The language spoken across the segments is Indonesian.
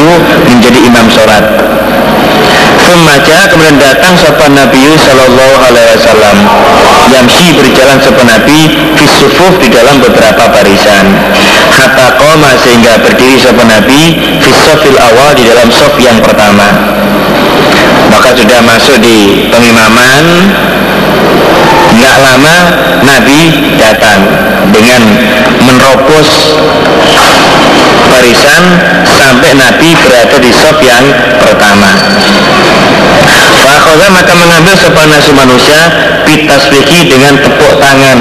maju menjadi imam sholat. Semaja kemudian datang sopan Nabi Sallallahu Alaihi Wasallam. Yamsi berjalan sopan Nabi Fisufuf di dalam beberapa barisan. Hatta koma sehingga berdiri sopan Nabi Fisofil awal di dalam sof yang pertama. Maka sudah masuk di pengimaman. Nggak lama Nabi datang dengan menerobos barisan sampai Nabi berada di sop yang pertama. Fakhoda maka mengambil sopan nasu manusia pitasbiki dengan tepuk tangan.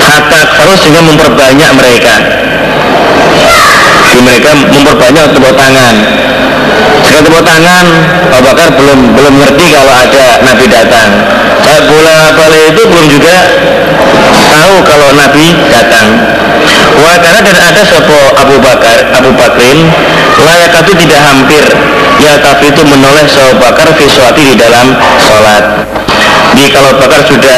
Hatta terus sehingga memperbanyak mereka. Jadi mereka memperbanyak tepuk tangan. Sekarang tepuk tangan, Abu Bakar belum belum ngerti kalau ada Nabi datang. Saya bola balik itu belum juga tahu kalau Nabi datang. Wah karena dan ada sopo Abu Bakar Abu Bakrin layak itu tidak hampir ya tapi itu menoleh Abu Bakar visuati di dalam sholat. Jadi kalau Bakar sudah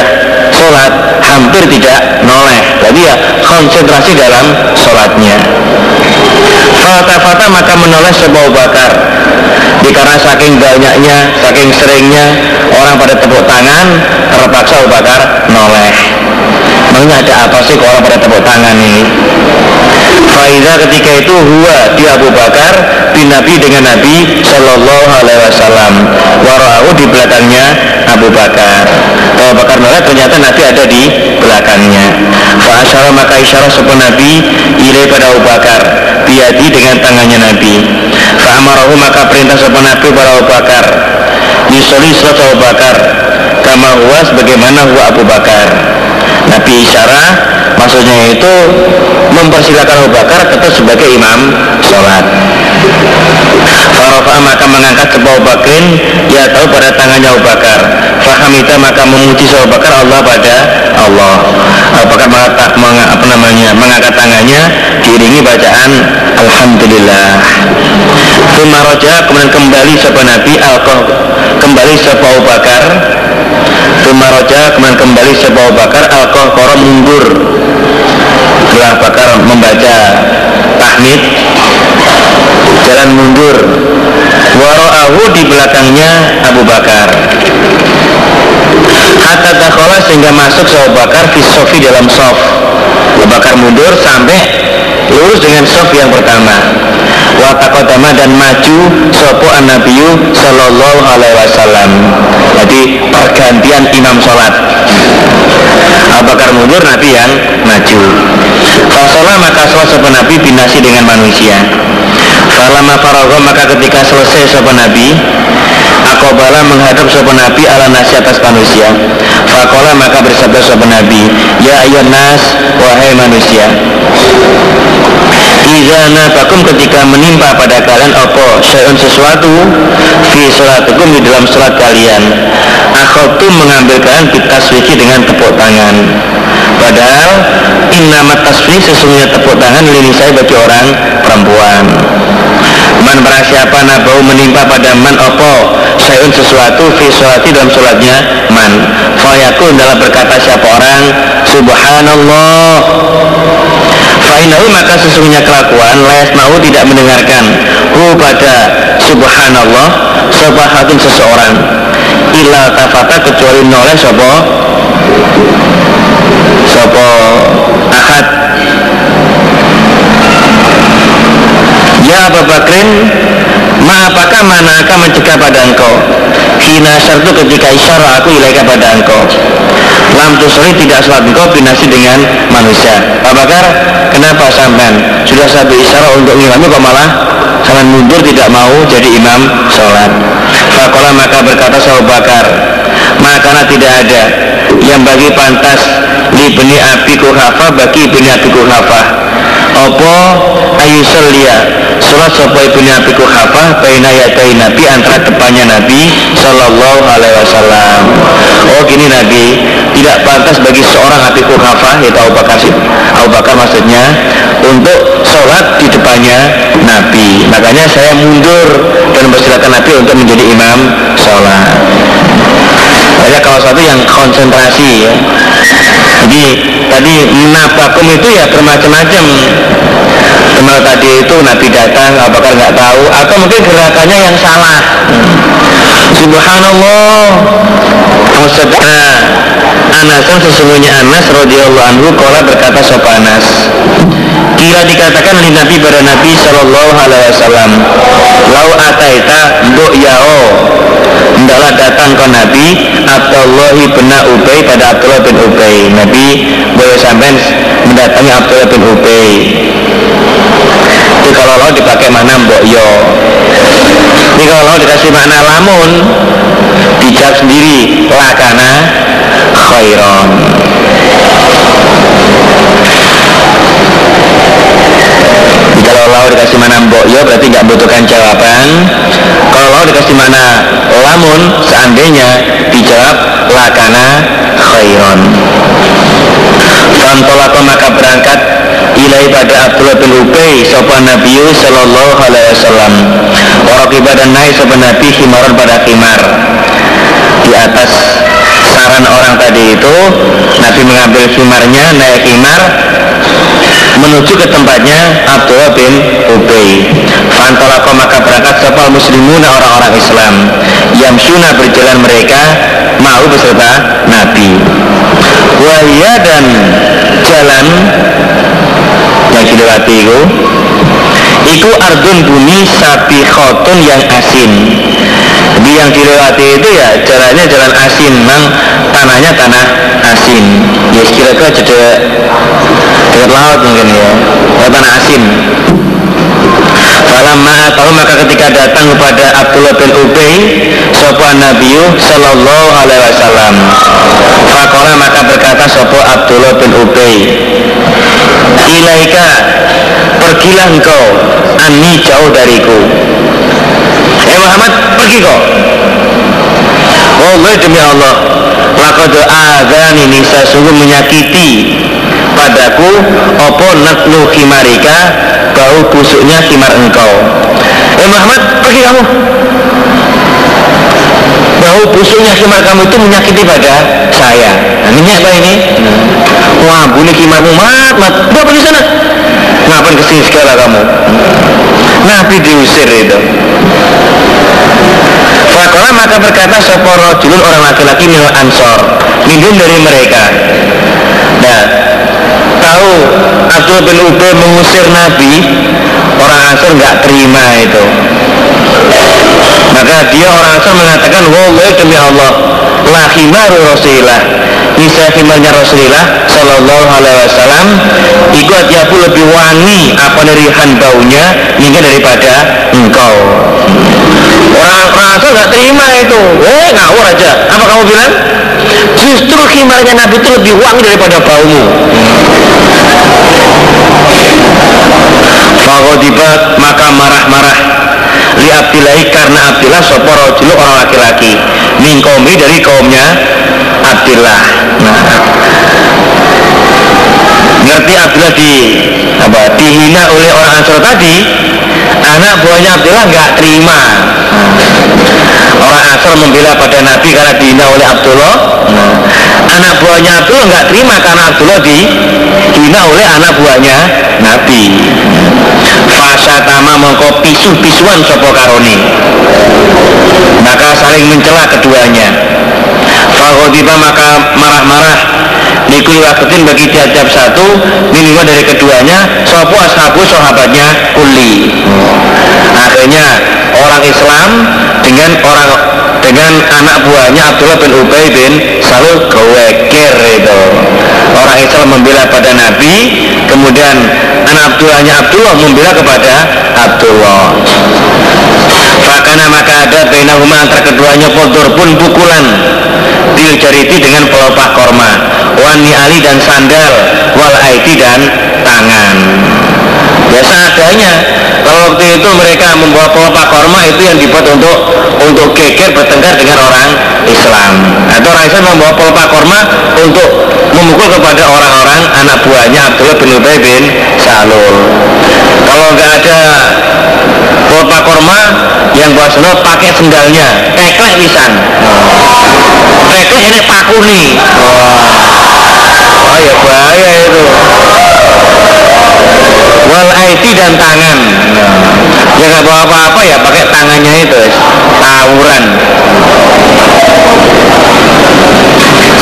sholat hampir tidak noleh, jadi ya konsentrasi dalam sholatnya. Fata-fata maka menoleh sebuah bakar Karena saking banyaknya, saking seringnya Orang pada tepuk tangan Terpaksa Abu Bakar noleh Memangnya ada apa sih kalau pada tepuk tangan ini? Faiza ketika itu huwa di Abu Bakar bin Nabi dengan Nabi Shallallahu Alaihi Wasallam. Warau di belakangnya Abu Bakar. Abu Bakar noleh ternyata Nabi ada di belakangnya. Fa'asyara maka isyarat sebuah Nabi Ilai pada Abu Bakar Biadi dengan tangannya Nabi. Fa'amarahu maka perintah sebuah Nabi pada Abu Bakar. Surat Abu Bakar Kama huwa sebagaimana huwa Abu Bakar Nabi isyara maksudnya itu mempersilakan Abu Bakar tetap sebagai imam sholat. Farofa maka mengangkat sebuah Bakrin ya tahu pada tangannya Abu Bakar. Fahamita maka memuji Abu Bakar Allah pada Allah. Abu Bakar mengata, meng, apa namanya mengangkat tangannya diiringi bacaan Alhamdulillah. Roja kemudian kembali sebuah Nabi Alkoh kembali sebuah Abu Bakar Tuma roja kemudian kembali sebuah Bakar koro mundur. Setelah Bakar membaca tahmid jalan mundur. Waro'ahu di belakangnya Abu Bakar. Hatta dakhola sehingga masuk Abu Bakar fi sofi dalam sof. Abu Bakar mundur sampai lurus dengan sof yang pertama. Watakodama dan maju sopo an nabiyu sallallahu alaihi wasallam jadi pergantian imam sholat. Abu Bakar mundur Nabi yang maju. Fasolah maka sholat sopo Nabi binasi dengan manusia. Falama farogo maka ketika selesai sopo Nabi Akobala menghadap sopo Nabi ala nasi atas manusia. Fakola maka bersabda sopo Nabi Ya ayat nas wahai manusia Izana bakum ketika menimpa pada kalian opo syai'un sesuatu fi sholatikum di dalam sholat kalian. Akhotu mengambil kalian bitaswiki dengan tepuk tangan. Padahal innamat taswih sesungguhnya tepuk tangan lini saya bagi orang perempuan. Man barang siapa nabau menimpa pada man opo Syai'un sesuatu fi sholati dalam sholatnya man. Fayakun dalam berkata siapa orang? Subhanallah Fa'inahu maka sesungguhnya kelakuan Layas mau tidak mendengarkan. Hu pada subhanallah Sobahatun seseorang. Ila tafata kecuali noleh sopo Sopo ahad. Ya Abu Bakrin Ma apakah mana akan mencegah pada engkau? Hina syartu ketika isyara aku ilaika pada engkau Lam tusri tidak sholat engkau binasi dengan manusia. Abu Bakar kenapa sampai Sudah satu isyara untuk ngimami kok malah Sampai mundur tidak mau jadi imam sholat? Fakola maka berkata Abu Bakar Makanya tidak ada Yang bagi pantas Li beni api kuhafa Bagi beni api kuhafa Opo ayusallia Surat sopo ibni Abi Kuhafa Baina yadai Nabi antara depannya Nabi Sallallahu alaihi wasallam. Oh gini Nabi. Tidak pantas bagi seorang Abi Kuhafa Yaitu Abu Bakar Abu Bakar maksudnya Untuk sholat di depannya Nabi. Makanya saya mundur Dan mempersilakan Nabi untuk menjadi imam sholat. Banyak kalau satu yang konsentrasi ya jadi tadi menabakum itu ya bermacam-macam. Kemal tadi itu Nabi datang apakah nggak tahu. Atau mungkin gerakannya yang salah. Subhanallah. Maksudnya Anasan sesungguhnya Anas radhiyallahu anhu kala berkata sopa Anas Kira dikatakan oleh Nabi pada Nabi Shallallahu Alaihi Wasallam Lau ataita mbok yao. Hendaklah datang ke Nabi Abdullah bin Ubay pada Abdullah bin Ubay. Nabi boleh sampai mendatangi Abdullah bin Ubay. Itu kalau lo dipakai mana mbok yo. Ini kalau lo dikasih makna lamun Dijawab sendiri Lakana khairon lau dikasih mana mbok yo berarti nggak butuhkan jawaban. Kalau lau dikasih mana lamun seandainya dijawab lakana khairon. Fantolako maka berangkat ilai pada Abdullah bin Ubay sopan Nabi Sallallahu Alaihi Wasallam. Warakiba dan naik sopan Nabi himaron pada khimar. Di atas saran orang tadi itu Nabi mengambil khimarnya naik khimar menuju ke tempatnya Abdullah bin Ubay. Fantolako maka berangkat sepal muslimuna orang-orang Islam. Yamsuna berjalan mereka mau beserta Nabi. Wahia dan jalan yang dilewati itu itu ardun bumi sapi khotun yang asin jadi yang dilewati itu ya jalannya jalan asin. Memang tanahnya tanah asin. Ya kira-kira jadi dekat laut mungkin ya, ya tanah asin. Falamma tahu maka ketika datang kepada Abdullah bin Ubay Sopo Nabi Sallallahu Alaihi Wasallam. Fakola maka berkata Sopo Abdullah bin Ubay Ilaika Pergilah engkau Ani jauh dariku Eh Muhammad pergi kok. Allah demi Allah azan ini saya sungguh menyakiti padaku opo natlu khimarika bau busuknya khimar engkau. Eh Muhammad pergi kamu. Bau busuknya khimar kamu itu menyakiti pada saya. Nah, minyak apa ini? Wah bunyi khimarmu mat mat. Udah pergi sana? Ngapain ke sini segala kamu Nabi diusir itu. Fakola maka berkata Soporo julun orang laki-laki minul ansor Minum dari mereka. Nah tahu Abdul bin Ubay mengusir Nabi Orang Ansor nggak terima itu. Maka dia orang Ansor mengatakan Wallahi demi Allah La khimaru Nisa khimarnya Rasulullah Sallallahu alaihi wasallam Iku atiapu lebih wangi Apa dari baunya Hingga daripada engkau. Orang Ansor nggak terima itu. Eh ngawur aja. Apa kamu bilang? Justru khimarnya Nabi itu lebih wangi daripada baumu. Fagodibat maka marah-marah. Li Abdillahi karena Abdillah Sopo rojulu orang laki-laki. Mingkomi dari kaumnya Abdillah. Nah. Ngerti Abdillah di apa dihina oleh orang Ansor tadi anak buahnya Abdullah nggak terima. Orang Ansor membela pada Nabi karena dihina oleh Abdullah. Anak buahnya Abdullah nggak terima karena Abdullah dihina oleh anak buahnya Nabi. Fasatama mengko pisu-pisuan sopo karoni maka saling mencela keduanya Fahodibah maka marah-marah. Nikul wakitin bagi tiap-tiap satu Minimal dari keduanya Sopo ashabu sahabatnya kuli. Akhirnya orang Islam dengan orang dengan anak buahnya Abdullah bin Ubay bin Salul Gawekir itu. Orang Islam membela pada Nabi kemudian anak Abdullahnya Abdullah membela kepada Abdullah. Fakana maka ada bainahuma antara keduanya kotor pun pukulan Bil jariti dengan pelopak korma. Wani ali dan sandal Wal aiti dan tangan Biasa adanya Kalau waktu itu mereka membawa pelopak korma Itu yang dibuat untuk untuk geger bertengkar dengan orang Islam. Atau orang Islam membawa pelopak korma Untuk memukul kepada orang-orang Anak buahnya Abdullah bin Ubay bin Salul. Kalau nggak ada pelopak korma yang bahasa pakai sendalnya. Teklek pisan teklek ini pakuni. Wah. Oh ya bahaya itu wal aidi dan tangan. Nah, ya nggak bawa apa-apa ya pakai tangannya itu tawuran.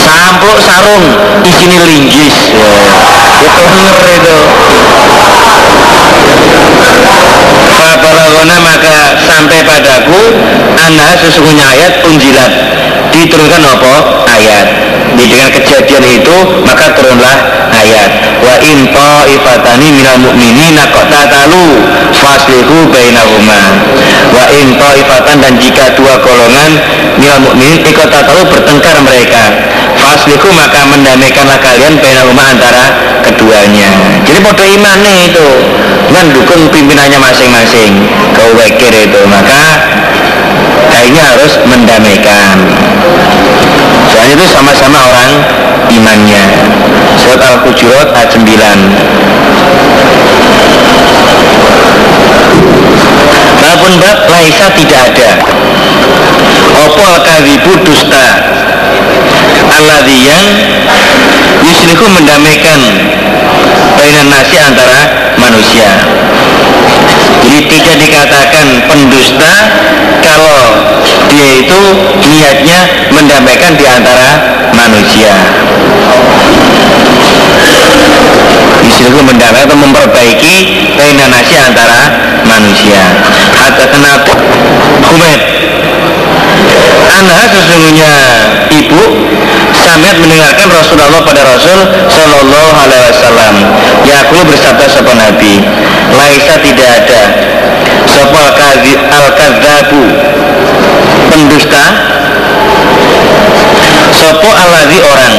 Sampuk sarung isinya linggis. Ya, itu bener itu. Fabalagona maka sampai padaku Anda sesungguhnya ayat unjilat Diturunkan apa? Ayat. Di dengan kejadian itu maka turunlah ayat. Wa in ta'ifatani minal mu'minina qatatalu faslihu bainahuma. Wa in ta'ifatan dan jika dua golongan minal mu'minin iqtatalu bertengkar mereka. Faslihu maka mendamaikanlah kalian bainahuma antara keduanya. Jadi pada imannya itu. Mendukung pimpinannya masing-masing. Kau wakir itu. Maka kayaknya harus mendamaikan. Soalnya itu sama-sama orang imannya. Surat al-hujurat ayat 9 Walaupun bab laisa tidak ada. Opo al-kadhibu dusta. Alladhi yang Yusliku mendamaikan Bainan nasi antara manusia jadi tidak dikatakan pendusta kalau dia itu niatnya mendamaikan di antara manusia. Di situ mendamaikan atau memperbaiki nasi antara manusia. Hatta kenapa? Humed Anha sesungguhnya ibu sangat mendengarkan Rasulullah pada Rasul Shallallahu Alaihi Wasallam. aku bersabda sopan Nabi, Laisa tidak ada. Sopo al kadzabu pendusta. Sopo aladi orang.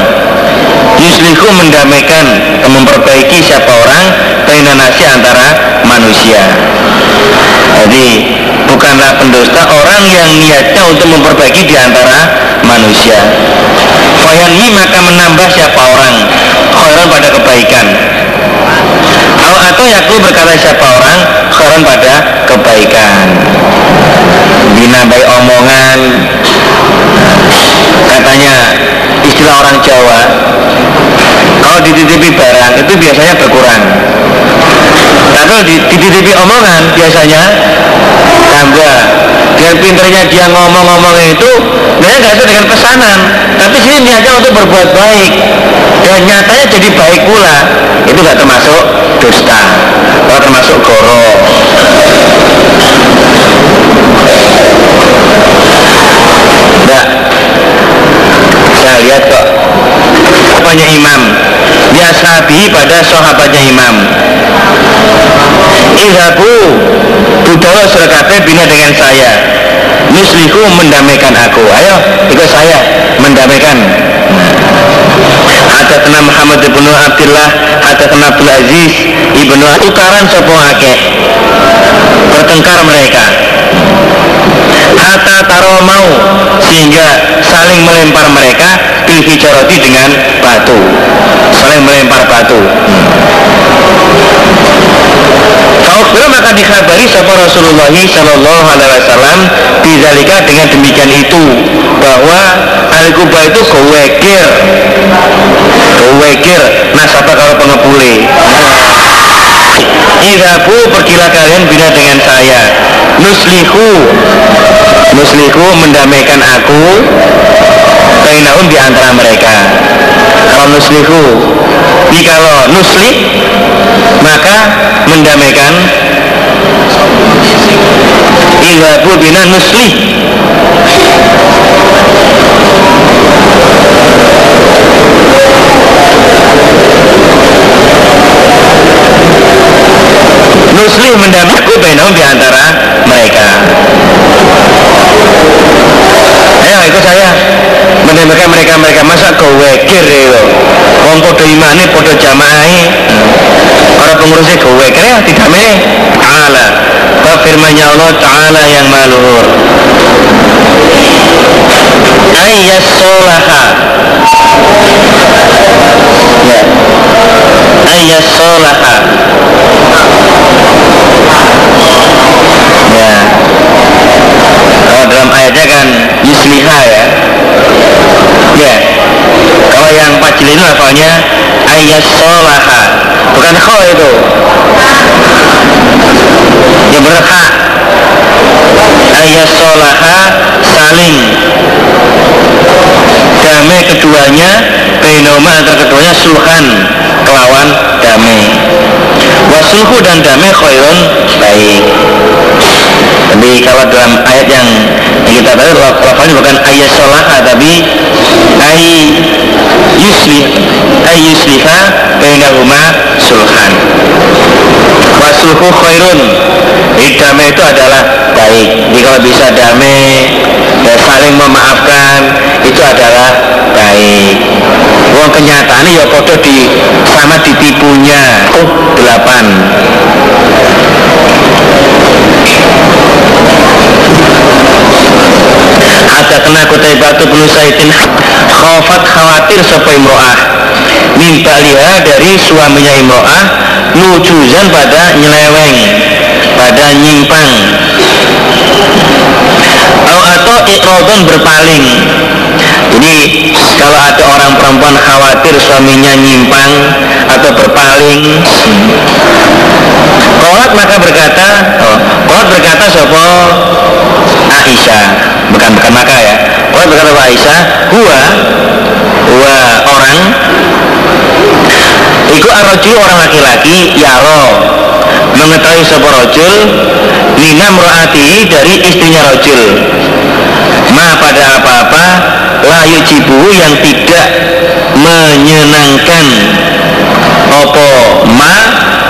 Yuslihu mendamaikan memperbaiki siapa orang nasi antara manusia. Jadi bukanlah pendusta orang yang niatnya untuk memperbaiki di antara manusia Fayanmi maka menambah siapa orang? Khairan pada kebaikan. Atau yaku berkata siapa orang? Khairan pada kebaikan. Dinambai omongan. Katanya istilah orang Jawa Kalau dititipi barang itu biasanya berkurang. Tapi kalau dititipi omongan biasanya tambah dengan pinternya dia ngomong-ngomong itu dia nggak itu dengan pesanan. Tapi sini niatnya untuk berbuat baik. Dan nyatanya jadi baik pula. Itu nggak termasuk dusta. Kalau termasuk goro enggak saya lihat kok apanya imam. Ya sahabi pada sahabatnya imam. Ihabu Budawa surakabe bina dengan saya Nusliku mendamaikan aku. Ayo ikut saya mendamaikan. Hadatna Muhammad ibnu Abdullah Hadatna Abdul Aziz ibnu Tukaran sopo akeh? Bertengkar mereka. Hatta taro mau Sehingga saling melempar mereka Bil dengan batu. Saling melempar batu Faukbir maka dikhabari sapa Rasulullah Shallallahu Alaihi Wasallam Bizalika dengan demikian itu bahwa Al Kuba itu gowekir gowekir nasabah kalau pengepuli Idhabu pergilah kalian bina dengan saya. Nuslihu Nuslihu mendamaikan aku Bainahum di antara mereka. Kalau nuslihu Jikalau nusli Maka mendamaikan Idhabu bina nusli Muslim mendapatku benong di antara mereka ayo ikut saya mendapatkan mereka-mereka masa kau wekir ya wong podo imani podo jamaah para pengurusnya kau wekir ya tidak me ta'ala. Firmannya Allah Ta'ala yang maluhur namanya ayat solaha bukan kho itu. Ya berhak ayat solaha saling. Damai keduanya benoma antara keduanya sulhan kelawan damai. Wasulhu dan damai khairun baik tapi kalau dalam ayat yang kita tahu lafalnya bukan ayat sholat tapi ay yusli ay yusliha bainahuma sulhan. Wasulhu khairun. Jadi damai itu adalah baik. Jadi kalau bisa damai dan saling memaafkan itu adalah baik. Wong kenyataannya ya foto di sama ditipunya. Oh delapan ada kena kutai batu bin Saidin. Khawfat khawatir sapa imro'ah. Min baliha dari suaminya imro'ah nujuzan pada nyeleweng pada nyimpang. Atau ikrodon berpaling. Jadi kalau ada orang perempuan khawatir suaminya nyimpang atau berpaling Kolat maka berkata oh, Kolat berkata sopo Aisyah bukan bukan maka ya. Kolat berkata Aisyah Hua Hua orang Iku arroju orang laki-laki Yaro Mengetahui sopo rojul Lina meruati dari istrinya rojul Ma pada apa-apa Layu cibu yang tidak menyenangkan Opo ma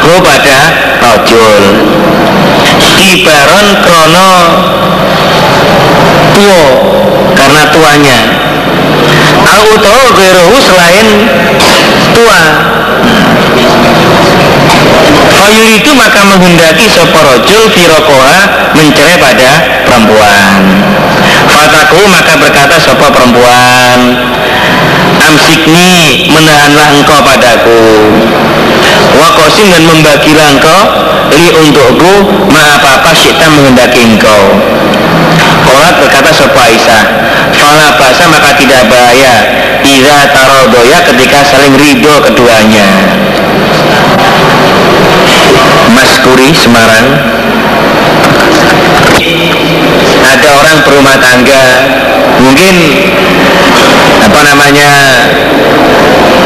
Ho pada rojul Ibaron krono Tuo Karena tuanya Au utawa selain tua Fayur itu maka menghendaki soporojul firokoha mencerai pada perempuan. Fataku maka berkata sopo perempuan, Amsikni menahanlah engkau padaku. Wakosim dan membagilah engkau li untukku ma apa apa syita menghendaki engkau. Kolat berkata sopo Aisyah, Fala basa maka tidak bahaya. Iza tarodoya ketika saling ridho keduanya. Maskuri Semarang. Ada orang berumah tangga. Mungkin apa namanya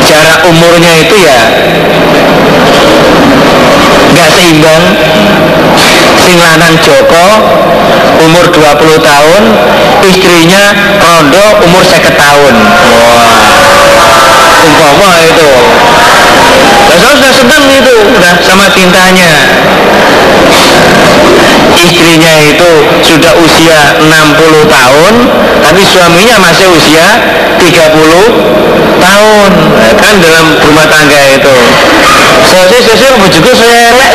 jarak umurnya itu ya nggak seimbang sing lanang Joko umur 20 tahun istrinya Rondo umur 50 tahun wah umpama itu saya sudah senang itu, udah sama cintanya. Istrinya itu sudah usia 60 tahun, tapi suaminya masih usia 30 tahun. Nah, kan dalam rumah tangga itu. Saya saya juga saya elek.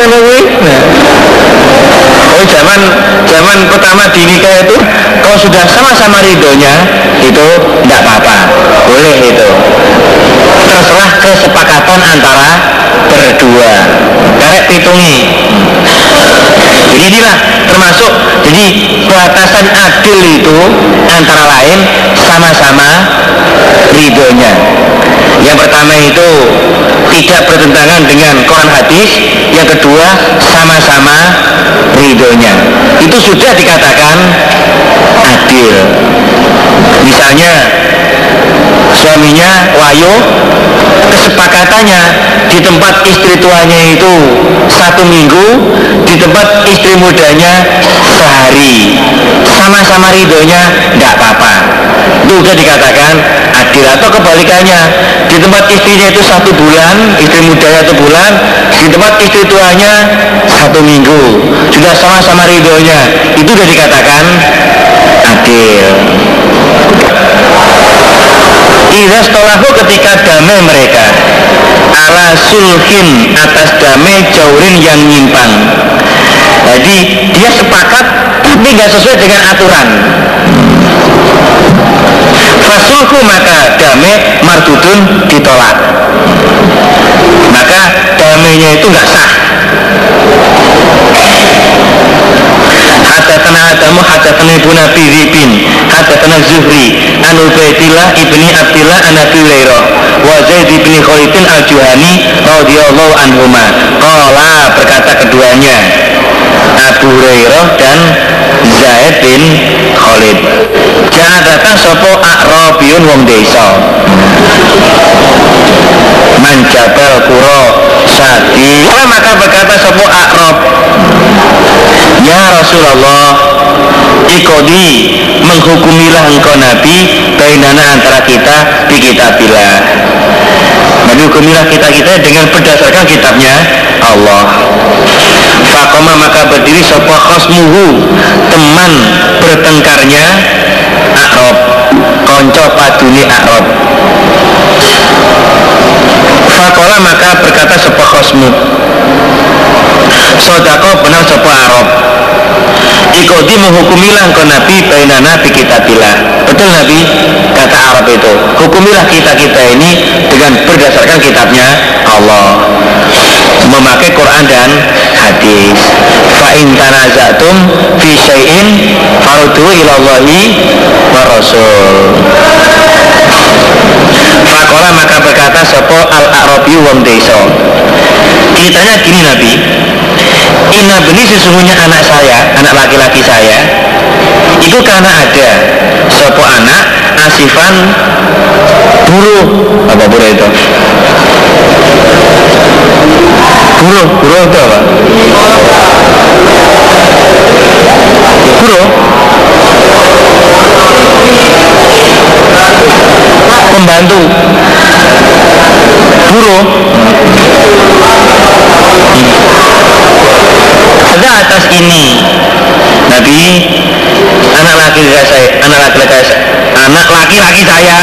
Oh zaman zaman pertama dinikah itu kalau sudah sama-sama ridhonya itu tidak apa-apa, boleh itu. Terserah kesepakatan antara berdua. Karek hitungi jadi inilah termasuk jadi batasan adil itu antara lain sama-sama ridhonya. Yang pertama itu tidak bertentangan dengan Quran hadis yang kedua sama-sama ridhonya. Itu sudah dikatakan adil. Misalnya suaminya Wahyu kesepakatannya di tempat istri tuanya itu satu minggu di tempat istri mudanya sehari. Sama-sama ridhonya tidak apa-apa. Itu sudah dikatakan adil atau kebalikannya. Di tempat istrinya itu satu bulan istri mudanya satu bulan di tempat istri tuanya satu minggu. Sudah sama-sama ridhonya. Itu sudah dikatakan adil Iza stolahu ketika damai mereka. Ala sulhin atas damai jaurin yang nyimpang. Jadi dia sepakat tapi nggak sesuai dengan aturan. Fasulhu maka damai mardudun ditolak. Maka damainya itu nggak sah Hadatana Adamu hadatana Ibu Nabi Ribin Hadatana Zuhri An Ubaidillah ibni Abdillah an Nabi Hurairah Wa Zaid ibni Khalidin al-Juhani radhiyallahu anhuma. Qala berkata keduanya Abu Hurairah dan Zaid bin Khalid. Jangan datang sopo Akrobiyun wong desa. Manjabal kuro maka berkata sebuah akrob Ya Rasulullah Ikodi menghukumilah engkau Nabi Bainana antara kita di kitabillah. Nabi hukumilah kita-kita dengan berdasarkan kitabnya Allah. Fakoma maka berdiri sebuah khosmuhu Teman bertengkarnya Akrob Konco paduni Akrob Fakola maka berkata sebuah khosmu? Sodako benar sebuah Arab? Ikodi menghukumilah engkau Nabi Bainana bi kitabillah. Betul Nabi? Kata Arab itu. Hukumilah kita-kita ini dengan berdasarkan kitabnya Allah. Memakai Quran dan hadis. Fa'in tanazatum fi syai'in Farudu ilallahi wa rasul Fakola maka berkata Sopo al-Arabi wong deso Ceritanya gini Nabi Inna beni sesungguhnya anak saya Anak laki-laki saya Itu karena ada Sopo anak asifan Buruh Apa buruh itu? Buruh, buruh itu apa? Buruh Pembantu Buruh ada atas ini. Nabi anak laki-laki saya anak laki-laki saya anak laki-laki saya.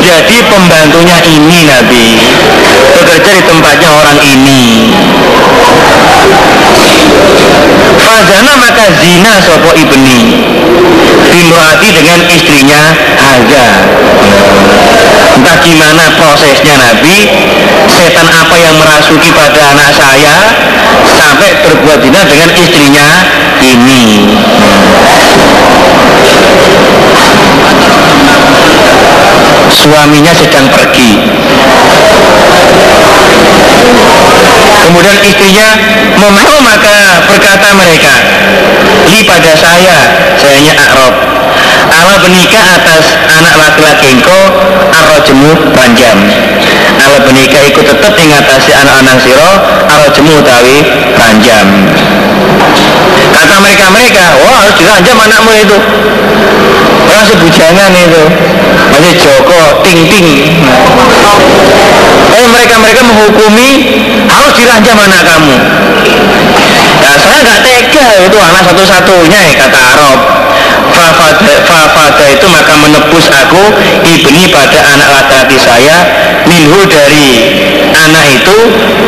Jadi pembantunya ini Nabi bekerja di tempatnya orang ini Fazana maka zina sopo ibni. Bimroati dengan istrinya Haza. Entah gimana prosesnya Nabi. Setan apa yang merasuki pada anak saya Sampai berbuat zina dengan istrinya ini. Suaminya sedang pergi Kemudian istrinya mau maka berkata mereka. Li pada saya, sayanya Arab. Allah menikah atas anak laki-laki engkau jemu panjang. Allah menikah ikut tetap mengatasi anak-anak siro jemu tawi panjang. Kata mereka-mereka, wah harus diranjam anakmu itu. Orang sebujangan itu. Masih Joko, ting-ting. Eh mereka-mereka menghukumi harus diranjam anak kamu. Nah saya nggak tega itu anak satu-satunya ya kata Arab. Fafada itu maka menebus aku ibni pada anak laki-laki saya minhu dari anak itu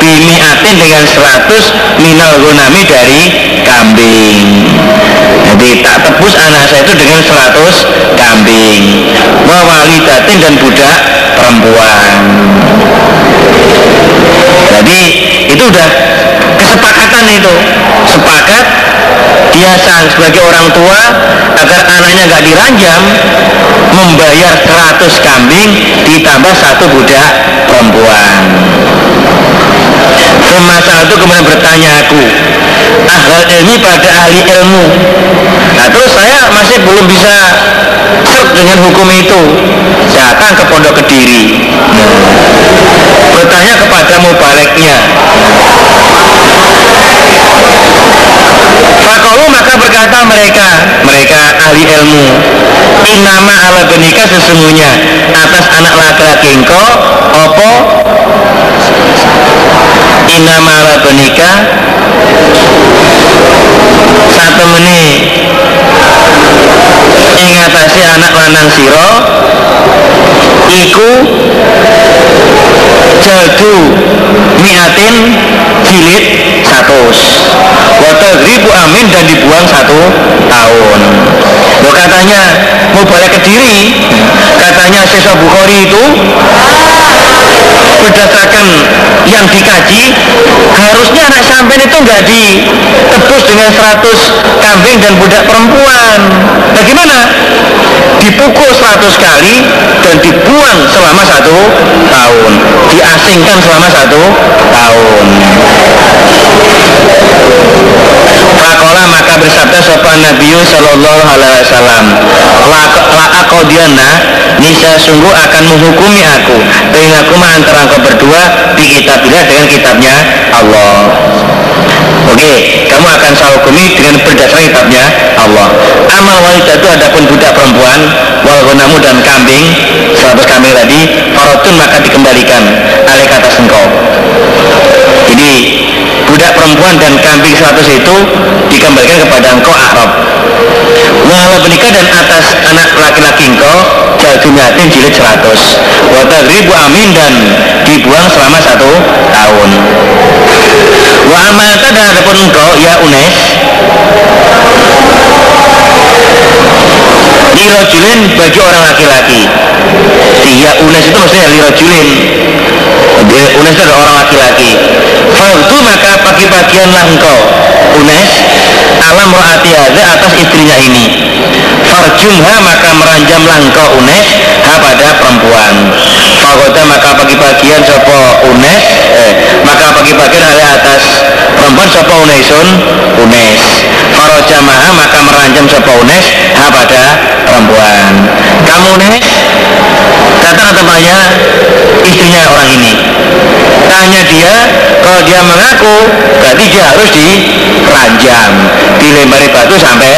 bimi atin dengan 100 minal gunami dari kambing. Jadi tak tebus anak saya itu dengan 100 kambing. Datin dan budak perempuan jadi itu udah kesepakatan itu. Sepakat dia sebagai orang tua agar anaknya nggak diranjam membayar 100 kambing ditambah satu budak perempuan. Semasa itu kemudian bertanya aku Ahal ilmi pada ahli ilmu? Nah terus saya masih belum bisa dengan hukum itu Datang ke pondok kediri. Bertanya kepada mubaliknya Fakolu maka berkata mereka Mereka ahli ilmu Inama ala benika sesungguhnya Atas anak laki-laki engkau Opo Inama ala benika Satu menit Ingatasi anak lanang siro Iku Jadu Miatin Jilid satu ribu amin dan dibuang satu tahun. Lo katanya mau balik ke diri? Katanya siswa Bukhari itu berdasarkan yang dikaji harusnya anak sampean itu nggak ditebus dengan 100 kambing dan budak perempuan. Bagaimana? Dipukul 100 kali dan dibuang selama satu tahun. Diasingkan selama satu tahun Fakola maka bersabda sopan Nabi Sallallahu Alaihi Wasallam la'akodiana nisa sungguh akan menghukumi aku Bainakum antara engkau berdua Di kitabillah dengan kitabnya Allah Oke, kamu akan saya hukumi dengan berdasarkan kitabnya Allah. Amal walidah itu adapun budak perempuan, wal namu dan kambing, seratus kambing tadi, farotun maka dikembalikan alih kata engkau. Jadi budak perempuan dan kambing seratus itu dikembalikan kepada engkau Arab. Walau menikah dan atas anak laki-laki engkau jatuhnya jilid seratus. Wata ribu amin dan dibuang selama satu tahun. Wa amalta dan adapun engkau ya Unes Lirojulin bagi orang laki-laki Ya Unes itu maksudnya lirojulin Unes adalah orang laki-laki. Faktu maka pagi-pagianlah engkau. Unes Alam ro'ati atas istrinya ini. Farjumha maka meranjamlah engkau Unes Ha pada perempuan. Fakoda maka pagi-pagian sopo Unes eh, Maka pagi-pagian ada atas perempuan sopo Unesun Unes Farojamaha maka meranjam sopo Unes Ha pada perempuan. Kamu Unes Datang temannya istrinya orang ini. Tanya dia Kalau dia mengaku Berarti dia harus diranjam Dilempari batu sampai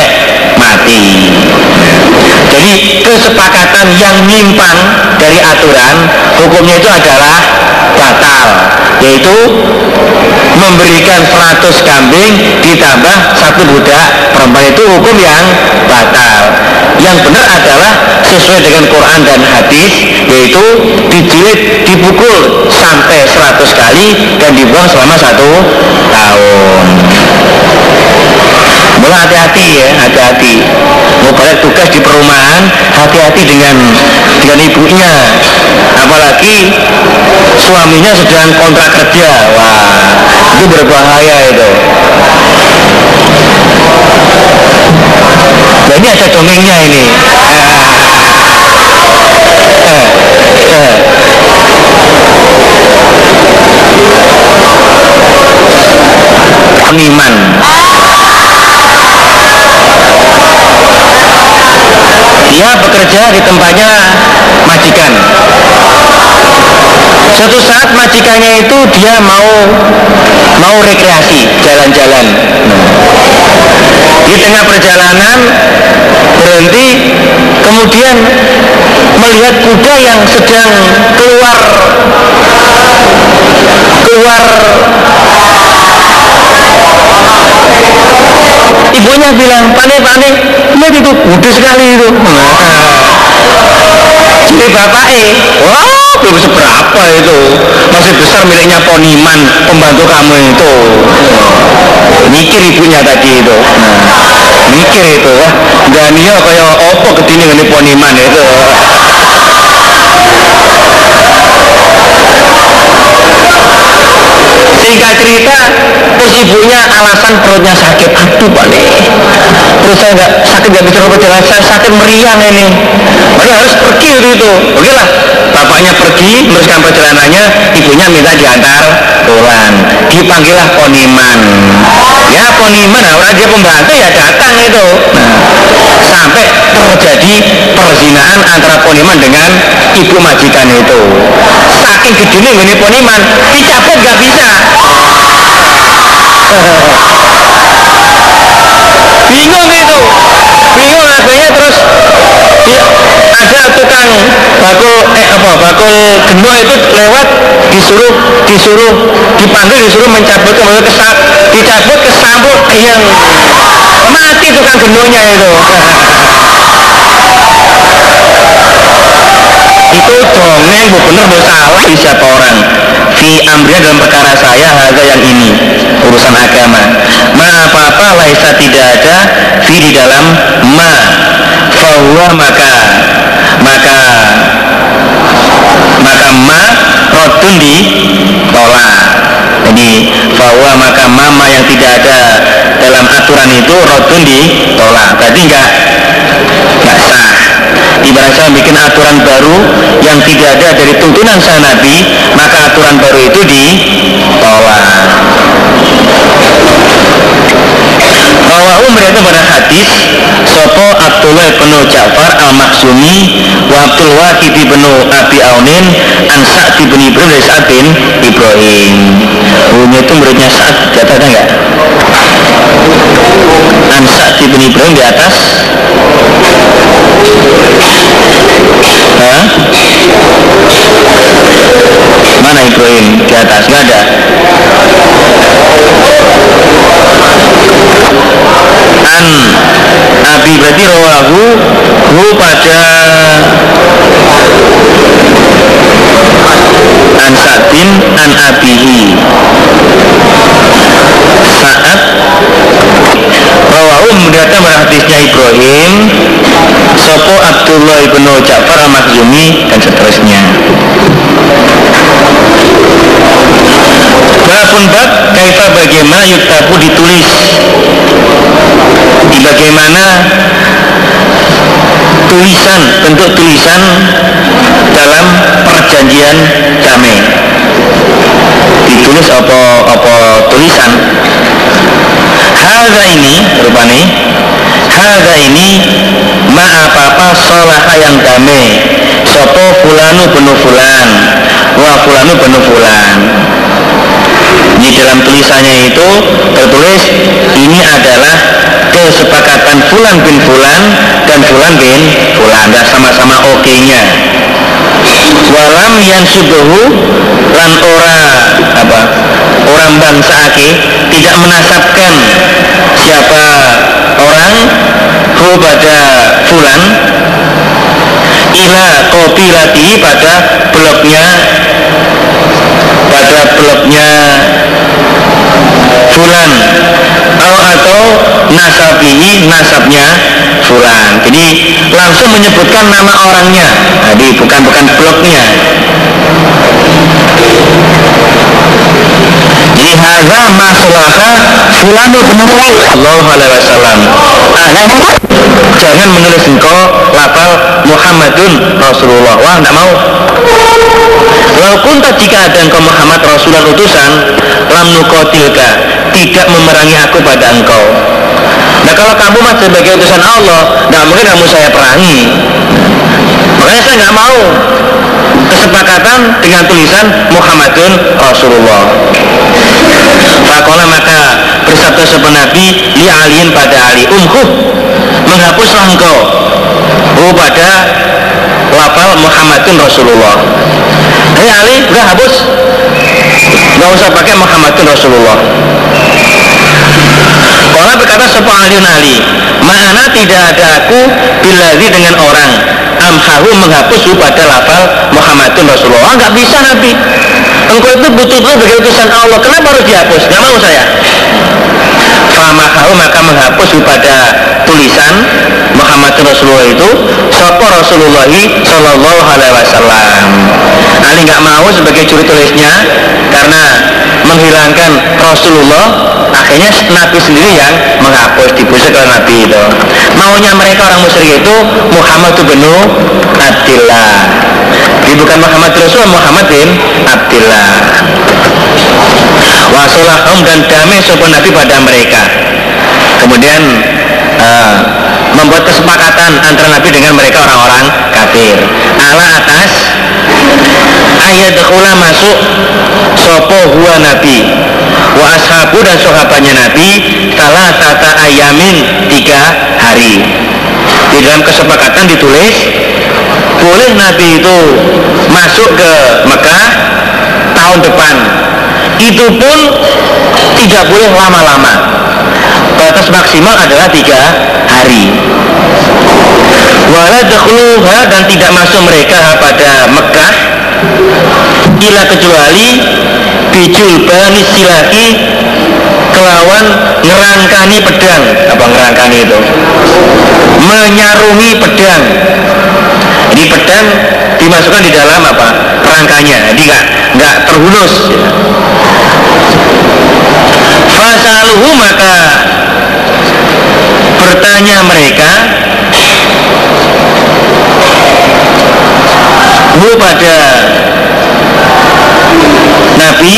mati. Jadi kesepakatan yang nyimpang dari aturan hukumnya itu adalah batal yaitu memberikan 100 kambing ditambah satu budak perempuan itu hukum yang batal. Yang benar adalah sesuai dengan Quran dan hadis yaitu dijilid dipukul sampai 100 kali dan dibuang selama satu tahun mulai hati-hati ya hati-hati. Mau balik tugas di perumahan hati-hati dengan dengan ibunya. Apalagi suaminya sedang kontrak kerja. Wah itu berbahaya itu. Nah ini ada dongengnya ini. Peniman dia bekerja di tempatnya majikan. Suatu saat majikannya itu dia mau mau rekreasi jalan-jalan. Di tengah perjalanan berhenti kemudian melihat kuda yang sedang keluar keluar ibunya bilang panik panik lihat itu kuda sekali itu. Jadi bapaknya wah belum seberapa itu? Masih besar miliknya Poniman pembantu kamu itu. Mikir ibunya tadi itu. Mikir itu wah Daniel kayak opo ketini ini Poniman itu singkat cerita terus ibunya alasan perutnya sakit. Aduh pak nih. Terus saya nggak sakit nggak bisa berjalan saya sakit meriang ini. Makanya harus pergi itu itu. Oke lah bapaknya pergi meneruskan perjalanannya. Ibunya minta diantar pulang. Dipanggillah poniman. Ya poniman nah, orang dia pembantu ya datang itu. Nah, sampai terjadi perzinaan antara poniman dengan ibu majikan itu saking gedenya ini poniman. Dicabut nggak bisa. Bingung itu. Bingung akhirnya terus ada tukang bakul eh apa bakul geno itu lewat disuruh disuruh dipanggil disuruh mencabut kembali kesat dicabut kesambut yang mati tukang genonya itu itu dongeng bu bener bu salah siapa orang? Fi amriya dalam perkara saya harga yang ini urusan agama. Ma apa-apa laisa tidak ada fi di dalam ma. Fahuwa maka maka maka ma rodun di tolak. Jadi bahwa maka mama yang tidak ada dalam aturan itu rodun ditolak berarti enggak enggak ibarat saya bikin aturan baru yang tidak ada dari tuntunan sang Nabi maka aturan baru itu ditolak. Rawahu mereka pada hadis Sopo Abdullah bin Ja'far al-Maksumi Wa Abdul Wahid bin Abi Aunin An Sa'd bin Ibrahim dari Sa'd bin Ibrahim. Ini itu muridnya Sa'd Di atas enggak? An Sa'd bin Ibrahim di atas Hah? Mana Ibrahim? Di atas, nggak ada An Abi berarti rawahu Hu pada An Sa'din An Abihi Saat Rawahu mendatang hadisnya Ibrahim Sopo Abdullah ibnu Ja'far al-Makhzumi dan seterusnya. Babun bab kaifa bagaimana yuktabu ditulis. Di bagaimana tulisan bentuk tulisan dalam perjanjian damai. Ditulis apa apa tulisan Harga ini rupanya Harga ini ma apa-apa solaha yang damai. Sopo fulanu penuh fulan Wa fulanu penuh fulan. Di dalam tulisannya itu tertulis ini adalah kesepakatan Fulan bin Fulan dan Fulan bin Fulan. Dan sama-sama oke-nya walam yang subuhu lan ora apa orang bangsa ake tidak menasabkan siapa orang hu pada fulan ila kopi lagi pada blognya pada blognya fulan. Atau, atau nasabihi nasabnya fulan. Jadi langsung menyebutkan nama orangnya. Jadi bukan bukan blognya. Jadi haza maslaha fulan Allah alaihi wasallam. Jangan menulis engkau lapal Muhammadun Rasulullah. Wah tidak mau Walaupun jika ada engkau Muhammad Rasulullah utusan Lam nukotilka Tidak memerangi aku pada engkau. Nah kalau kamu masih sebagai utusan Allah Tidak mungkin kamu saya perangi. Makanya saya nggak mau Kesepakatan dengan tulisan Muhammadun Rasulullah. Fakola maka bersabda sebuah Nabi Li pada Ali. Umhuh Menghapuslah engkau. Oh pada lafal Muhammadun Rasulullah. Hei Ali, udah hapus Gak usah pakai Muhammadun Rasulullah. Orang berkata sebuah Ali Mana tidak ada aku Biladi dengan orang? Amhahu menghapus pada lafal Muhammadun Rasulullah. Gak bisa Nabi. Engkau itu butuh dulu sebagai utusan Allah. Kenapa harus dihapus? Gak mau saya Famakahu maka menghapus pada tulisan Muhammad Rasulullah itu Sopo Rasulullah Sallallahu Alaihi Wasallam. Ali nggak mau sebagai juri tulisnya karena menghilangkan Rasulullah akhirnya Nabi sendiri yang menghapus dibusuk oleh Nabi itu. Maunya mereka orang musyrik itu Muhammad bin Abdillah. Jadi bukan Muhammad Rasul Muhammad bin Abdillah wasolahum dan damai sopan Nabi pada mereka. Kemudian uh, membuat kesepakatan antara Nabi dengan mereka orang-orang kafir. Ala atas ayat dekula masuk sopo huwa Nabi. Wa ashabu dan sahabatnya Nabi salah tata ayamin tiga hari. Di dalam kesepakatan ditulis boleh Nabi itu masuk ke Mekah tahun depan itu pun tidak boleh lama-lama. Batas maksimal adalah tiga hari. Wala dakhluha dan tidak masuk mereka pada Mekah ila kecuali bijul bani silaki kelawan ngerangkani pedang. Apa ngerangkani itu? Menyarungi pedang. Ini pedang dimasukkan di dalam apa? Rangkanya. Jadi nggak nggak terhunus fasaluhu maka bertanya mereka hu pada Nabi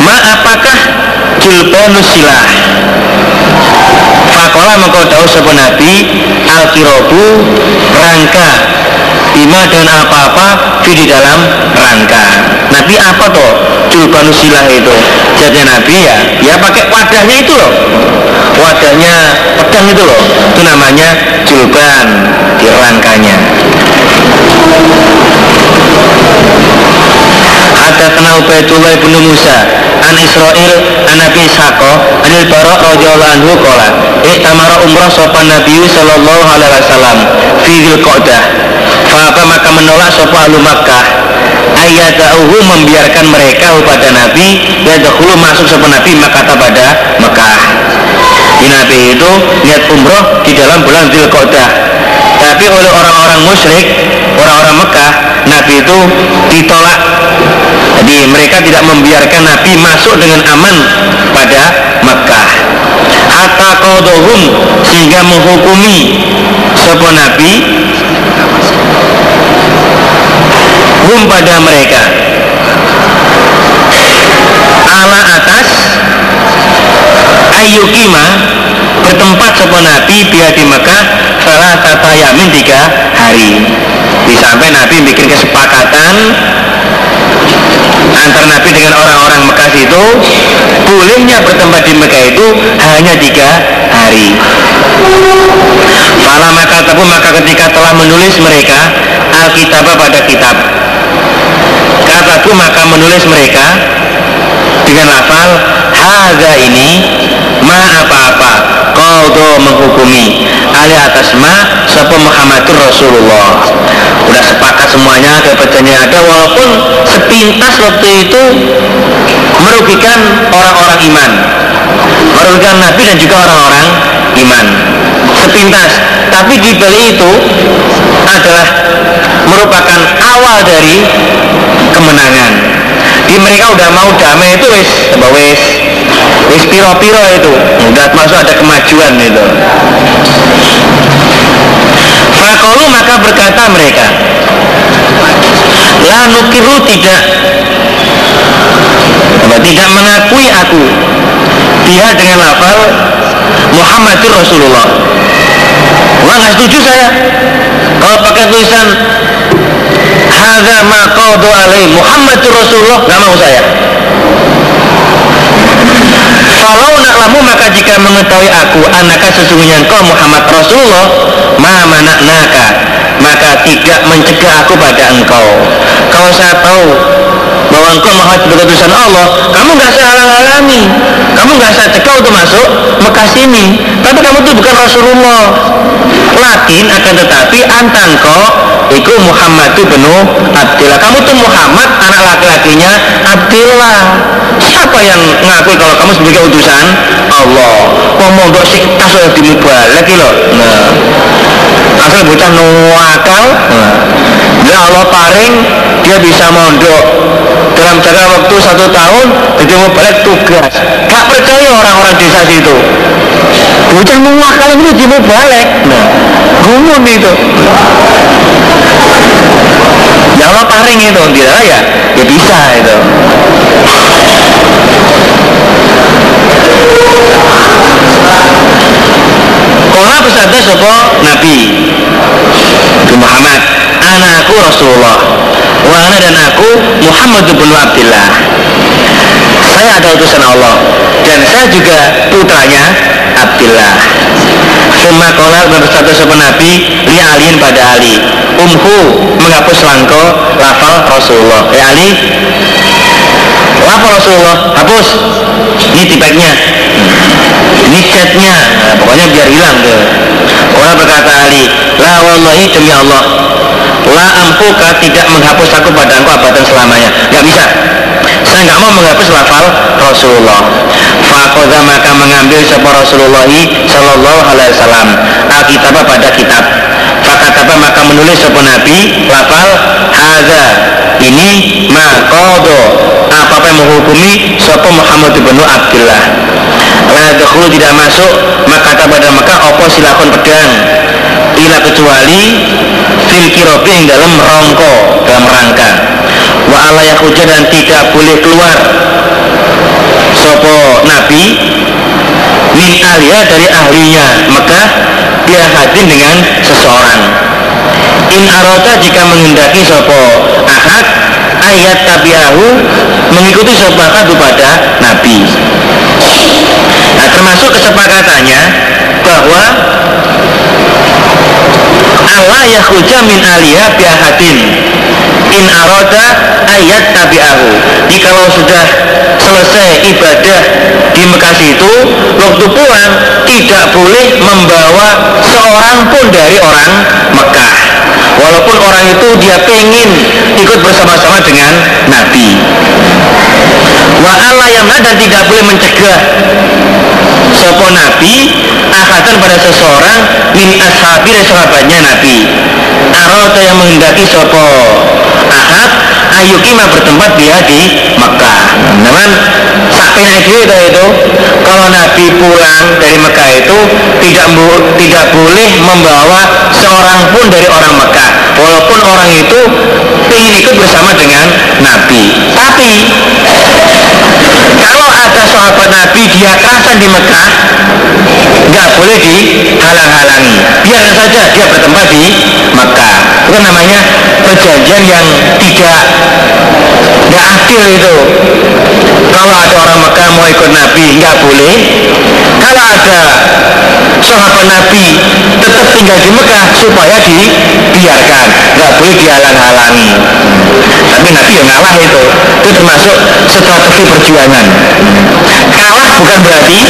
ma apakah julbanus silah? Kala mengkau tahu sapa Nabi al-kirobu rangka bima dengan apa-apa di dalam rangka. Nabi apa toh? Julbanu silah itu. Jadi Nabi ya, ya pakai wadahnya itu loh. Wadahnya pedang itu loh. Itu namanya julban di rangkanya. Hadatsana Ubaidullah bin Musa an Israil an Nabi Ishaqo anil Bara radhiyallahu anhu qala Iktamara umrah sopan Nabi sallallahu alaihi wasallam fi Dzulqa'dah fa apa maka menolak sapa ahlu Makkah? Ayatauhu membiarkan mereka kepada Nabi. Ya dahulu masuk sapa Nabi maka pada Mekah di Nabi itu niat umroh di dalam bulan Dzulqa'dah. Tapi oleh orang-orang musyrik orang-orang Mekah Nabi itu ditolak. Jadi mereka tidak membiarkan Nabi masuk dengan aman pada Mekah hatta qadohum sehingga menghukumi sebuah Nabi hum pada mereka. Ala atas ayukima bertempat sebuah Nabi biar di Mekah salah tata yamin tiga hari. Sampai Nabi bikin kesepakatan antara Nabi dengan orang-orang Mekah itu bolehnya bertempat di Mekah itu hanya tiga hari. Fala maka tabu maka ketika telah menulis mereka Alkitab pada kitab Kataku maka menulis mereka dengan lafal Haga ini ma apa-apa Kodo menghukumi Ali atas ma Sapa Muhammadur Rasulullah. Udah sepakat semuanya kepercayaan ada Walaupun sepintas waktu itu Merugikan orang-orang iman. Merugikan Nabi dan juga orang-orang iman. Sepintas. Tapi di balik itu adalah merupakan awal dari kemenangan. Di mereka udah mau damai itu wis coba wis. Wis piro-piro itu. Udah masuk ada kemajuan itu. Fakolu maka berkata mereka La nukiru tidak. Tidak mengakui aku. Dia dengan lafal Muhammadur Rasulullah. Wah nggak setuju saya. Kalau pakai tulisan Hadza ma qadu Muhammadur Rasulullah. Nggak mau saya. Kalau nak lamu maka jika mengetahui aku anakah sesungguhnya engkau Muhammad Rasulullah? Ma naka maka tidak mencegah aku pada engkau. Kalau saya tahu bahwa engkau sebagai tulisan Allah kamu nggak saya halang-halangi kamu nggak saya cegah untuk masuk Mekah sini. Tapi kamu itu bukan Rasulullah. Lakin akan tetapi antangko itu Muhammad itu penuh Abdillah. Kamu tuh Muhammad anak laki-lakinya Abdillah. Siapa yang ngakui kalau kamu sebagai utusan? Allah. Ngomong dok sih kasus dimubalik loh nah. Asal bocah nuwakal nah. Ya Allah paring dia bisa mondok. Dalam jangka waktu satu tahun jadi balik tugas. Gak percaya orang-orang desa situ. Bocah nuwakal ini dia mau balik. Nah gumun itu. Ya Allah paring itu tidak ya ya bisa itu. Kala bersabda sopo Nabi. Muhammad Anakku Rasulullah. Wa dan aku Muhammad bin Abdullah Saya ada utusan Allah Dan saya juga putranya Abdullah Suma kola bersabda sopo Nabi Li alin pada Ali. Umhu menghapus langko Lafal Rasulullah. Ya Ali Lafal Rasulullah Hapus. Ini tipeknya ini catnya. Nah, pokoknya biar hilang tuh. Orang berkata Ali la wallahi demi Allah la ampuka tidak menghapus aku pada abadan selamanya. Nggak bisa. Saya nggak mau menghapus lafal Rasulullah. Fakoda maka mengambil sebuah Rasulullah Sallallahu Alaihi Wasallam. Alkitab pada kitab. Fakataba maka menulis sebuah Nabi lafal haza. Ini makodo apa yang menghukumi sebuah Muhammad bin Abdullah la dahulu tidak masuk maka pada maka opo silakon pedang? Ila kecuali fil kirobi yang dalam rongko dalam rangka. Wa ala hujan dan tidak boleh keluar. Sopo nabi min ahliya dari ahlinya Mekah biahadin dengan seseorang. In arota jika menghendaki sopo ahad ayat tabiahu mengikuti sopo ahad kepada nabi. Nah termasuk kesepakatannya bahwa Allah yakhruja min aliyah biahadin in aroda ayat tabi'ahu. Jadi kalau sudah selesai ibadah di Mekah itu waktu pulang tidak boleh membawa seorang pun dari orang Mekah walaupun orang itu dia pengen ikut bersama-sama dengan Nabi. Wa Allah yang dan tidak boleh mencegah. Sopo Nabi ahadan pada seseorang min ashabi sahabatnya Nabi. Arota yang menghendaki sopo ahad ayukima bertempat dia di Mekah. Namun sakit itu itu. Kalau Nabi pulang dari Mekah itu tidak tidak boleh membawa seorang pun dari orang Mekah. Walaupun orang itu ingin ikut bersama dengan Nabi. Tapi kalau ada sahabat Nabi dia kerasan di Mekah. Nggak boleh dihalang-halangi. Biarkan saja dia bertempat di Mekah. Itu namanya perjanjian yang tidak nggak adil itu kalau ada orang Mekah mau ikut Nabi nggak boleh. Kalau ada sahabat Nabi tetap tinggal di Mekah supaya dibiarkan. Nggak boleh dihalang-halangi. Tapi Nabi yang ngalah itu itu termasuk strategi perjuangan kalah bukan berarti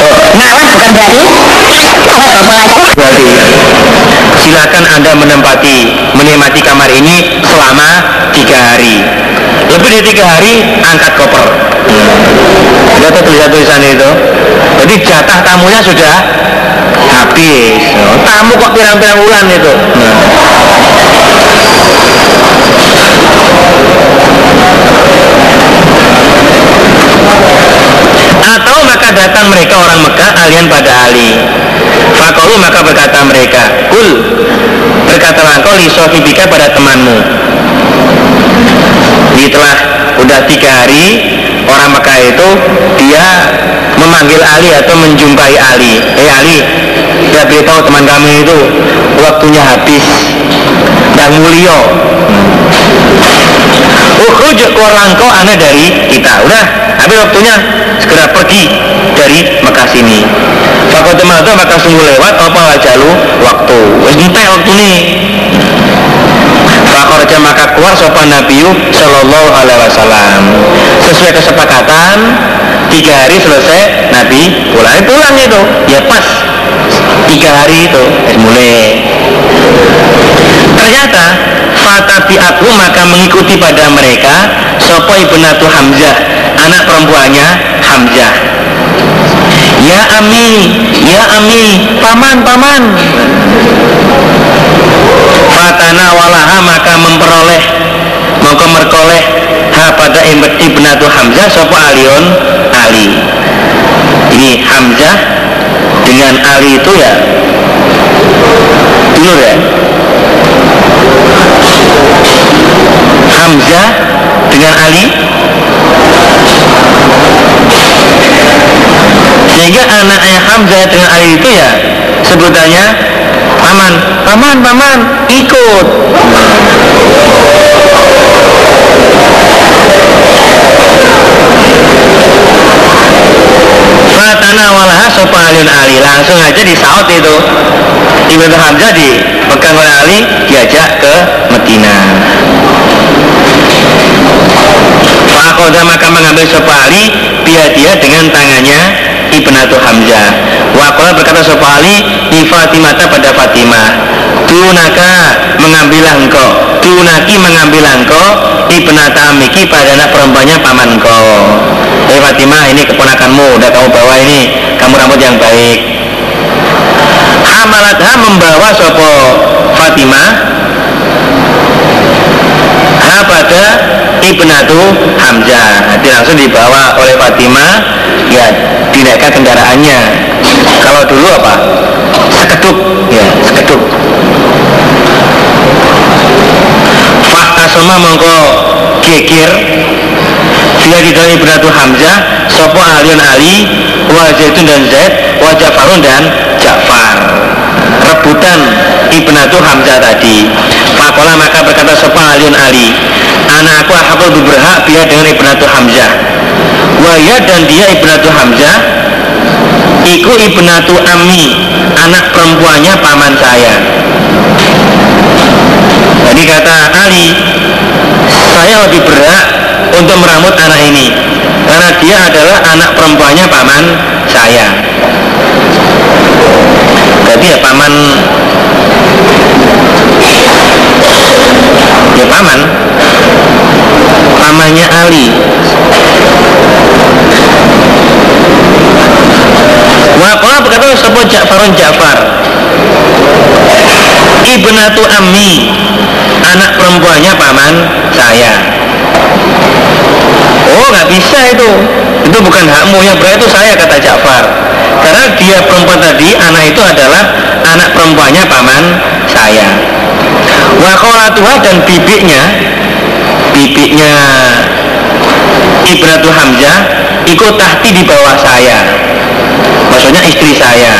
oh, ngalah bukan berarti berarti silakan anda menempati menikmati kamar ini selama tiga hari. Lebih dari tiga hari angkat koper Lihat tulisan tulisan itu. Jadi jatah tamunya sudah habis. Tamu kok pirang-pirang bulan itu? Atau maka datang mereka orang Mekah alian pada Ali. Fakolu maka berkata mereka Kul Berkatalah engkau li sohibika pada temanmu. Jadi telah udah tiga hari Orang Mekah itu Dia memanggil Ali atau menjumpai Ali. Eh Ali Dia beritahu teman kami itu Waktunya habis. Dan mulio Ukhruj keluar langkau aneh dari kita. Udah habis waktunya segera pergi dari Mekah sini. Fakotemadu maka sungguh lewat apa wajalu? Waktu. Wis waktu ini. Fakorja maka keluar sopan Nabi Sallallahu Alaihi Wasallam Sesuai kesepakatan Tiga hari selesai Nabi pulang Pulang itu. Ya pas. Tiga hari itu mulai. Ternyata Fatabi aku maka mengikuti pada mereka Sopo ibnatu Hamzah Anak perempuannya Hamzah. Ya Ami Ya Ami Paman Paman. Fatana walaha maka memperoleh Maka merkoleh pada ibnatu Hamzah Sopo Alion Ali. Ini Hamzah Dengan Ali itu ya Dulur ya? Hamzah dengan Ali? Sehingga anaknya Hamzah dengan Ali itu ya sebutannya paman. Paman paman ikut Fatana walaha sopa Ali. Langsung aja disaut itu. Ibnu Hamzah dipegang oleh Ali Diajak ke Medina Fakoda maka mengambil sopa Ali Biar dia dengan tangannya Ibnatu Hamzah. Wakola berkata sopa Ali Di Fatimata pada Fatimah. Dunaka mengambil engkau. Dunaki mengambil engkau. Ibnata Amiki pada anak perempuannya paman engkau Eh Fatimah ini keponakanmu. Udah kamu bawa ini Kamu rambut yang baik. Hamalatha membawa sopo Fatimah. Ha pada Ibnatu Hamzah. Nanti langsung dibawa oleh Fatimah. Ya dinaikkan kendaraannya. Kalau dulu apa? Sekeduk. Ya sekeduk. Fakta sama mongko geger Dia di dalam Ibnatu Hamzah Sopo Alion Ali Wa Zaitun dan Zaid wa Jafarun dan Ja'far. Rebutan Ibnatu Hamzah tadi. Fakola maka berkata sepa Aliun Ali Anakku aku lebih berhak dia dengan Ibnatu Hamzah. Waya dan dia Ibnatu Hamzah Iku Ibnatu Ami Anak perempuannya paman saya. Jadi kata Ali Saya lebih berhak untuk meramut anak ini. Karena dia adalah anak perempuannya paman saya. Berarti ya paman. Ya paman. Pamannya Ali. Wakola berkata sebuah Ja'farun Ja'far. Ibnatu Ammi. Anak perempuannya paman saya Oh nggak bisa itu. Itu bukan hakmu. Yang berarti itu saya kata Ja'far. Karena dia perempuan tadi Anak itu adalah anak perempuannya paman saya. Wakolatuha dan bibiknya Bibiknya Ibnatu Hamzah Ikut tahti di bawah saya. Maksudnya istri saya.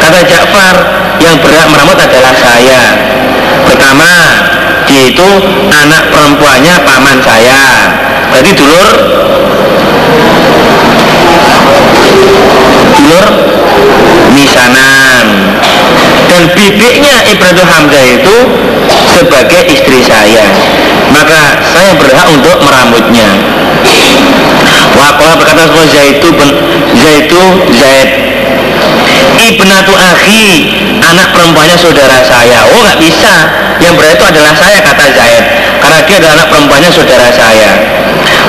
Kata Ja'far Yang berhak meramut adalah saya. Pertama Dia itu anak perempuannya paman saya Berarti dulur. Dulur Misanan. Dan bibiknya Ibrahim Hamzah itu Sebagai istri saya. Maka saya berhak untuk meramutnya Wakola berkata semua Zaitu Zaitu Zaid Ibnatu akhi Anak perempuannya saudara saya. Oh nggak bisa. Yang berarti itu adalah saya kata Zaid Karena dia adalah anak perempuannya saudara saya.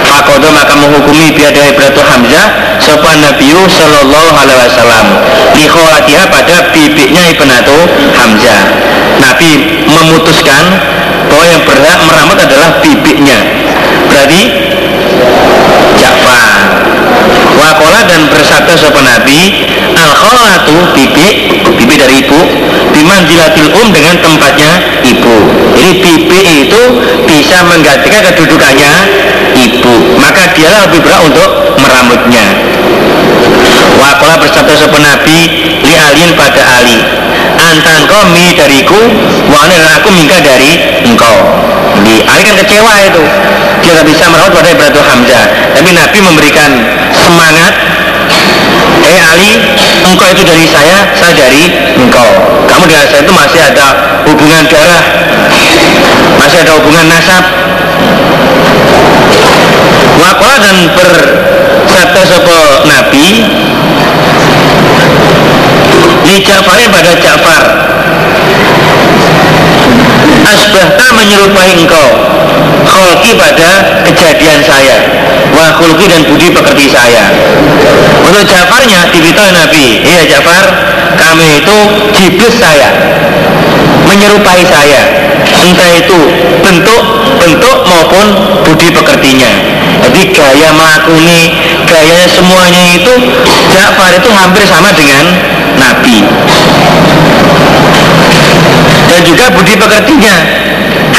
Fakodo maka menghukumi biadai Ibratu Hamzah Sopan Nabi Sallallahu Alaihi Wasallam. Likholatiha pada bibiknya Ibnatu Hamzah. Nabi memutuskan bahwa yang berhak meramut adalah bibiknya. Berarti Ja'far Wakola dan bersabda sopan Nabi Al kholatu bibi Bibi dari ibu Bimanzilatil um dengan tempatnya ibu. Jadi bibi itu bisa menggantikan kedudukannya ibu. Maka dialah lebih berat untuk meramutnya. Wakola bersabda sopan Nabi Li alin pada Ali Antan kau mi dariku Wane dan aku minta dari engkau. Jadi Ali kan kecewa itu. Dia tidak bisa merawat pada Ibrahim Hamzah. Tapi Nabi memberikan semangat. Eh Ali, engkau itu dari saya, saya dari engkau. Kamu dengan saya itu masih ada hubungan darah, masih ada hubungan nasab. Wakola dan bersabda sopo Nabi? Li Ja'farin pada Ja'far. Asbahta menyerupai engkau Kholki pada kejadian saya. Wa khulki dan budi pekerti saya. Untuk Ja'farnya diberitahu Nabi Iya Ja'far Kami itu jiblis saya. Menyerupai saya. Entah itu bentuk-bentuk maupun budi pekertinya. Jadi gaya melakuni Gayanya semuanya itu Ja'far itu hampir sama dengan Nabi. Dan juga budi pekertinya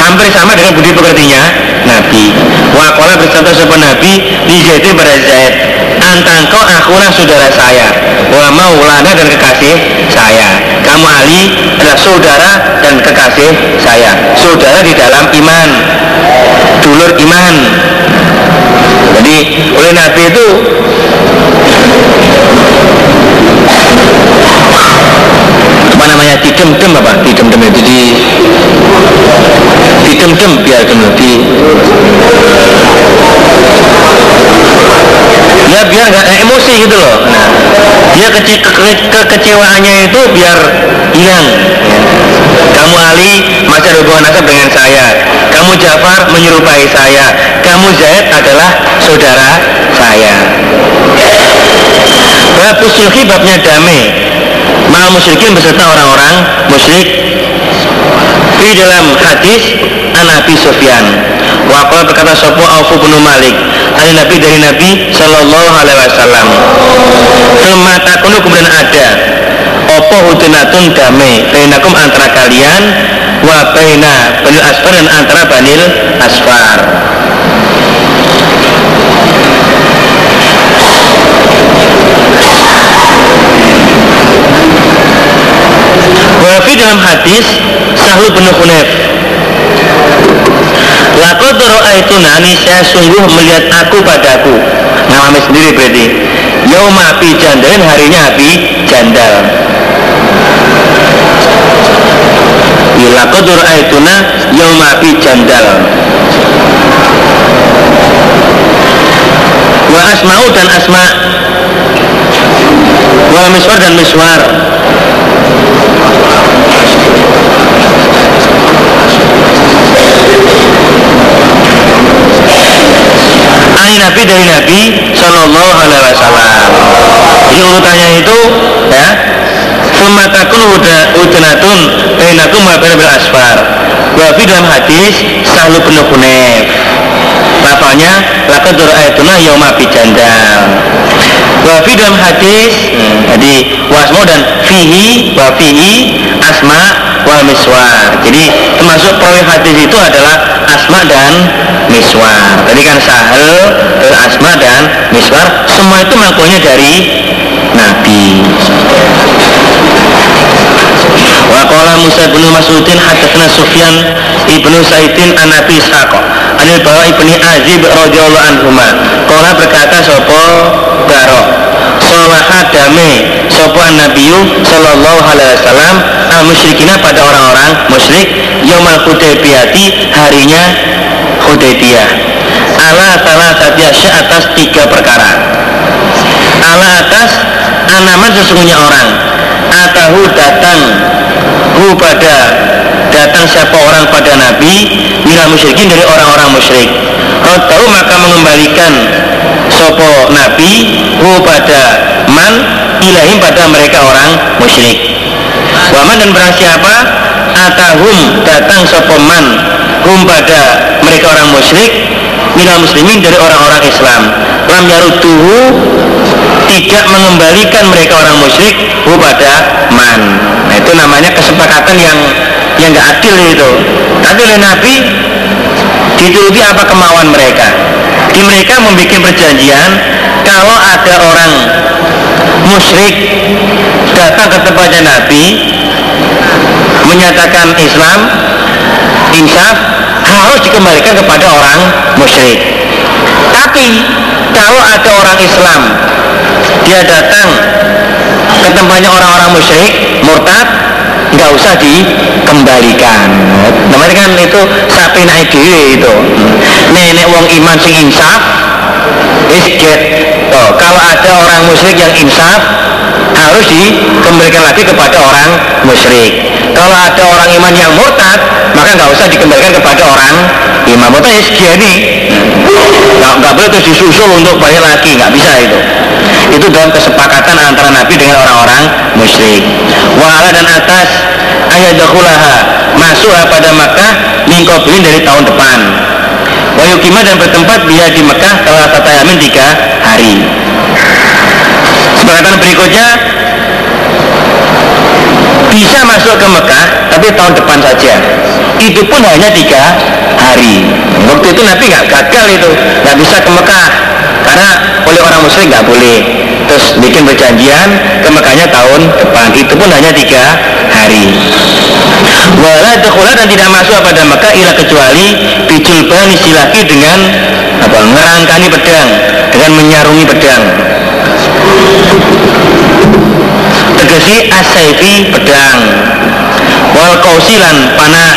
hampir sama dengan budi pekertinya Nabi. Wakola bercontoh sebuah Nabi di Zaidin pada Zaid antangkau akulah saudara saya. Wa maulana dan kekasih saya. Kamu Ali adalah saudara dan kekasih saya. Saudara di dalam iman. Dulur iman. Jadi oleh Nabi itu apa namanya didem-dem apa? Didem-dem itu di didem-dem biar dulu di ya biar nggak emosi gitu loh. Nah dia kece ke ke kekecewaannya itu biar hilang. Kamu Ali masih ada hubungan nasab dengan saya. Kamu Jafar menyerupai saya. Kamu Zaid adalah saudara saya. Bab sulhi babnya damai. Mal musyrikin beserta orang-orang musyrik di dalam hadis an Nabi Sufyan. Wakil berkata Sopo aku bin Malik dari Nabi dari Nabi Shallallahu Alaihi Wasallam. Semata kuno kemudian ada opo hudunatun damai bainakum antara kalian wa baina banil asfar dan antara banil asfar Wafi dalam hadis Sahlu bin Hunayf Laqad ra'aituna saya sungguh melihat aku padaku. Ngalami sendiri berarti. Yauma api jandal harinya api jandal. Laqad ra'aituna yauma api jandal. Wa asma'u dan asma' Wa miswar dan miswar Ani Nabi dari Nabi Shallallahu Alaihi Wasallam. Jadi urutannya itu ya Sumatakun udanatun Bainakum wa bainal asfar. Wafi dalam hadis Sahlu bin Hunayf. Lafalnya Lakadur ayatuna yawma jandal. Wafi dalam hadis hmm, Jadi wasmo dan fihi Wafihi asma wal miswar. Jadi termasuk perawi hadis itu adalah asma dan miswar. Tadi kan sahel asma dan miswar Semua itu mengakunya dari Nabi. Waqala Musa bin Mas'udin hadatsana Sufyan ibnu Saidin an Nabi Ishaq Anil Bawa ibni Azib radhiyallahu anhuma. Qala berkata sapa Baro Salaha dame sapa Nabiyu sallallahu alaihi wasallam al musyrikina pada orang-orang musyrik yaumul Hudaybiyati harinya Hudaybiyah. Ala salah satu atas tiga perkara. Ala atas anaman sesungguhnya orang. Atahu datang hu pada datang siapa orang pada Nabi minal musyrikin dari orang-orang musyrik. Tahu maka mengembalikan sopo Nabi hu pada man ilahim pada mereka orang musyrik. Waman dan berang siapa atahum datang sopo man hum pada mereka orang musyrik minal muslimin dari orang-orang Islam. Lam yarutuhu tidak mengembalikan mereka orang musyrik pada man. Nah itu namanya kesepakatan yang yang gak adil itu. Tapi oleh Nabi dituruti apa kemauan mereka? Di mereka membuat perjanjian kalau ada orang musyrik datang ke tempatnya Nabi menyatakan Islam insaf harus dikembalikan kepada orang musyrik. Tapi kalau ada orang Islam dia datang ke tempatnya orang-orang musyrik murtad nggak usah dikembalikan. Namanya kan itu sapi naik diri itu. Nenek wong iman sing insaf is oh, kalau ada orang musyrik yang insaf harus dikembalikan lagi kepada orang musyrik. Kalau ada orang iman yang murtad maka nggak usah dikembalikan kepada orang imam. Murtad is ini nggak, nggak boleh terus disusul untuk balik lagi nggak bisa itu. Itu dalam kesepakatan antara Nabi dengan orang-orang musyrik. Wa'ala dan atas ayat dakhulaha masuk pada Makkah mingkobilin dari tahun depan. Wayukima dan bertempat dia di Mekah telah tata yamin tiga hari. Kesepakatan berikutnya bisa masuk ke Mekah tapi tahun depan saja. Itu pun hanya tiga hari. Waktu itu Nabi nggak gagal itu nggak bisa ke Mekah. Karena oleh orang muslim nggak boleh. Terus bikin perjanjian ke Mekahnya tahun depan. Itu pun hanya tiga hari. Wala dekula dan tidak masuk pada Mekah ila kecuali bijulbani silaki dengan apa? Ngerangkani pedang dengan menyarungi pedang tegesi asaifi pedang wal kausilan panah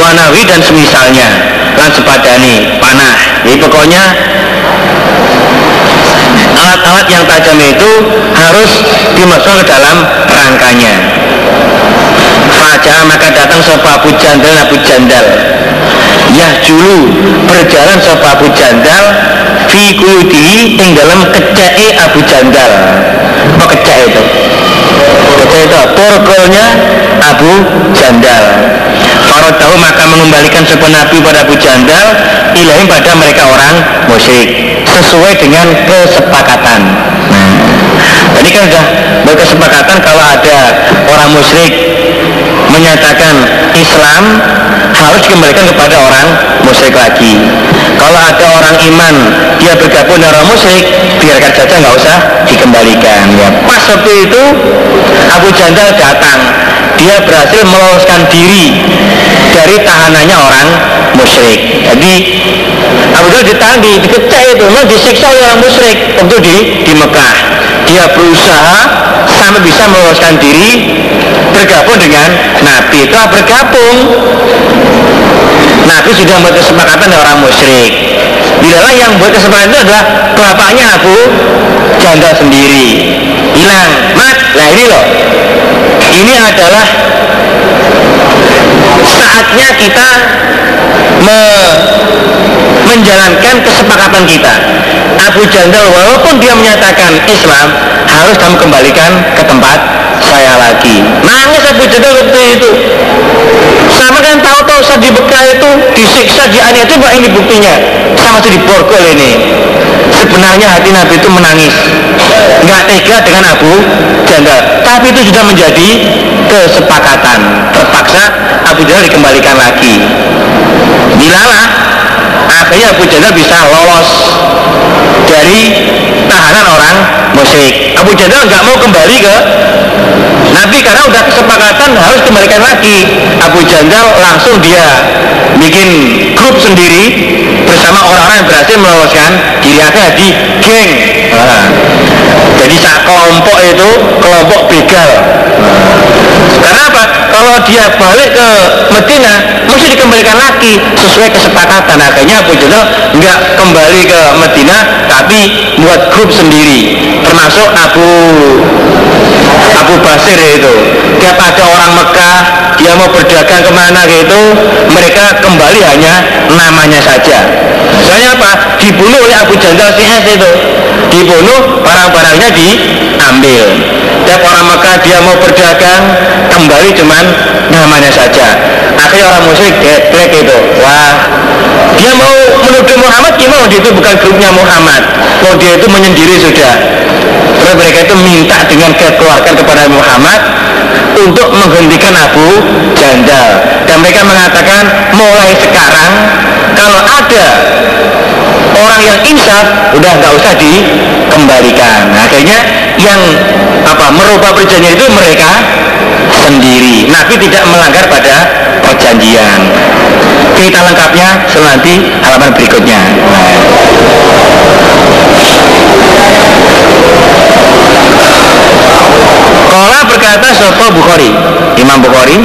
wanawi dan semisalnya lan sepadani panah. Jadi pokoknya alat-alat yang tajam itu harus dimasukkan ke dalam rangkanya. Fajar maka datang sopa Abu Jandal Abu Jandal. Yah julu berjalan sopa Abu Jandal Fi ing dalam kecai Abu Jandal Apa kecai itu? Kecai itu porkolnya Abu Jandal. Farod tahu maka mengembalikan sopa Nabi pada Abu Jandal Ilahim pada mereka orang musyrik. Sesuai dengan kesepakatan. Nah Tadi kan sudah berkesepakatan kalau ada orang musyrik menyatakan Islam harus dikembalikan kepada orang musyrik lagi. Kalau ada orang iman dia bergabung dengan orang musyrik, biarkan saja nggak usah dikembalikan. Ya pas waktu itu Abu Jandal datang dia berhasil meloloskan diri dari tahanannya orang musyrik jadi Abu Dhal ditahan di dikecek itu. Memang disiksa oleh orang musyrik. Waktu di di Mekah. Dia berusaha sampai bisa meloloskan diri bergabung dengan Nabi. Telah bergabung. Nabi sudah membuat kesepakatan dengan orang musyrik. Bila yang buat kesepakatan itu adalah bapaknya Abu Janda sendiri. Hilang. Mat. Nah ini loh. Ini adalah saatnya kita me menjalankan kesepakatan kita Abu Jandal walaupun dia menyatakan Islam harus kamu kembalikan ke tempat saya lagi. Nangis Abu Jandal waktu itu. Sama kan tahu-tahu saat di Bekah itu disiksa dianiaya itu ini buktinya. Sama masih diborgol ini. Sebenarnya hati Nabi itu menangis. Nggak tega dengan Abu Jandal. Tapi itu sudah menjadi kesepakatan. Terpaksa Abu Jandal dikembalikan lagi. Dilalah akhirnya Abu Jandal bisa lolos dari tahanan orang musyrik. Abu Jandal nggak mau kembali ke Nabi karena udah kesepakatan harus kembalikan lagi. Abu Jandal langsung dia bikin grup sendiri bersama orang-orang yang berhasil meloloskan diri akhirnya di geng nah, jadi saat kelompok itu kelompok begal. Karena apa? kalau dia balik ke Medina mesti dikembalikan lagi sesuai kesepakatan. Akhirnya Abu Jandal nggak kembali ke Medina tapi buat grup sendiri. Termasuk Abu Abu Basir itu. Tiap ada orang Mekah dia mau berdagang ke mana gitu mereka kembali hanya namanya saja. Soalnya apa? Dibunuh oleh Abu Jandal CS itu dibunuh barang-barangnya diambil. Tiap orang Mekah dia mau berdagang kembali cuman namanya saja. Akhirnya orang musyrik getlek itu. Wah dia mau menuduh Muhammad gimana? Dia itu bukan grupnya Muhammad. Kalau dia itu menyendiri sudah. Terus mereka itu minta dengan kekeluarkan kepada Muhammad untuk menghentikan Abu Jandal. Dan mereka mengatakan mulai sekarang kalau ada orang yang insaf udah nggak usah dikembalikan. Nah, akhirnya yang apa merubah perjanjian itu mereka sendiri. Nabi tidak melanggar pada perjanjian. Kita lengkapnya selanjutnya halaman berikutnya. Kola berkata Sopo Bukhari Imam Bukhari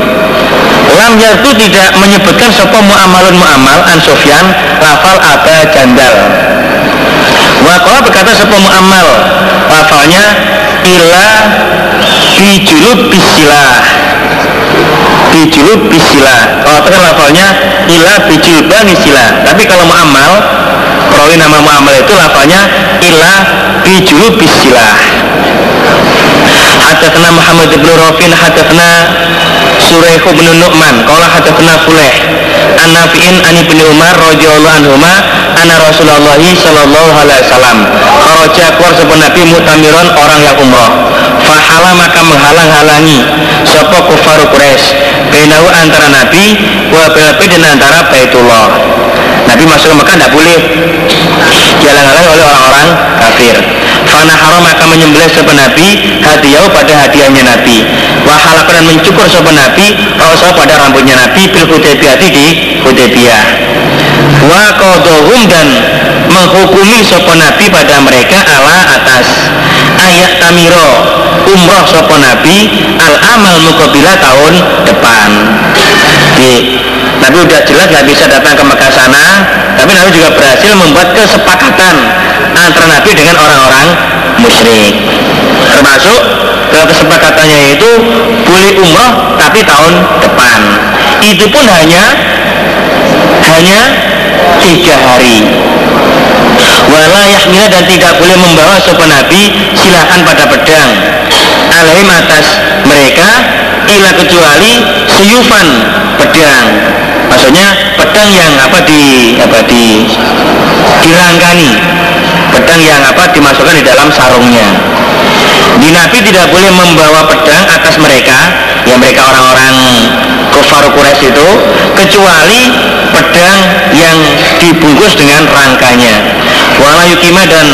Lam yaitu tidak menyebutkan Sopo mu'amalun mu'amal An Sofyan lafal Aba Jandal. Wakola berkata Sopo mu'amal Lafalnya Ila Bijulub bisilah Bijulub bisilah Kalau tekan lafalnya Ila bijulbani sila Tapi kalau mu'amal Perawi nama mu'amal itu lafalnya Ila bijulub bisilah Hadatsana Muhammad bin Rafin hadatsana Suraih bin Nu'man. Qala hadatsana Fuleh an Nafi'in an Ibnu Umar radhiyallahu anhuma anna Rasulullah sallallahu alaihi wasallam. Kharaja keluar sebuah Nabi mutamiron orang yang umrah. Fahala maka menghalang-halangi sapa kufar Quraisy. Bainahu antara Nabi wa dan antara Baitullah. Nabi masuk ke Mekah tidak boleh. Dihalang-halangi oleh orang-orang kafir. Fana haram maka menyembelih sopan Nabi hadiah pada hadiahnya Nabi Wahalak dan mencukur sopan Nabi Rasul pada rambutnya Nabi Bil Hudaybiyah di Hudaybiyah. Wa kodohum dan menghukumi sopan Nabi pada mereka ala atas. Ayat tamiro umroh sopan Nabi al amal mukabila tahun depan. Di Nabi udah jelas nggak bisa datang ke Mekah sana tapi Nabi juga berhasil membuat kesepakatan antara Nabi dengan orang-orang musyrik. Termasuk kesepakatannya itu boleh umroh tapi tahun depan. Itu pun hanya hanya tiga hari. Wala yahmila dan tidak boleh membawa sopan Nabi silakan pada pedang. Alaihim atas mereka ila kecuali suyufan pedang. Maksudnya pedang yang apa di apa di dirangkani. Pedang yang apa dimasukkan di dalam sarungnya di Nabi tidak boleh membawa pedang atas mereka yang mereka orang-orang kufar Quraisy itu kecuali pedang yang dibungkus dengan rangkanya. Wala yukima dan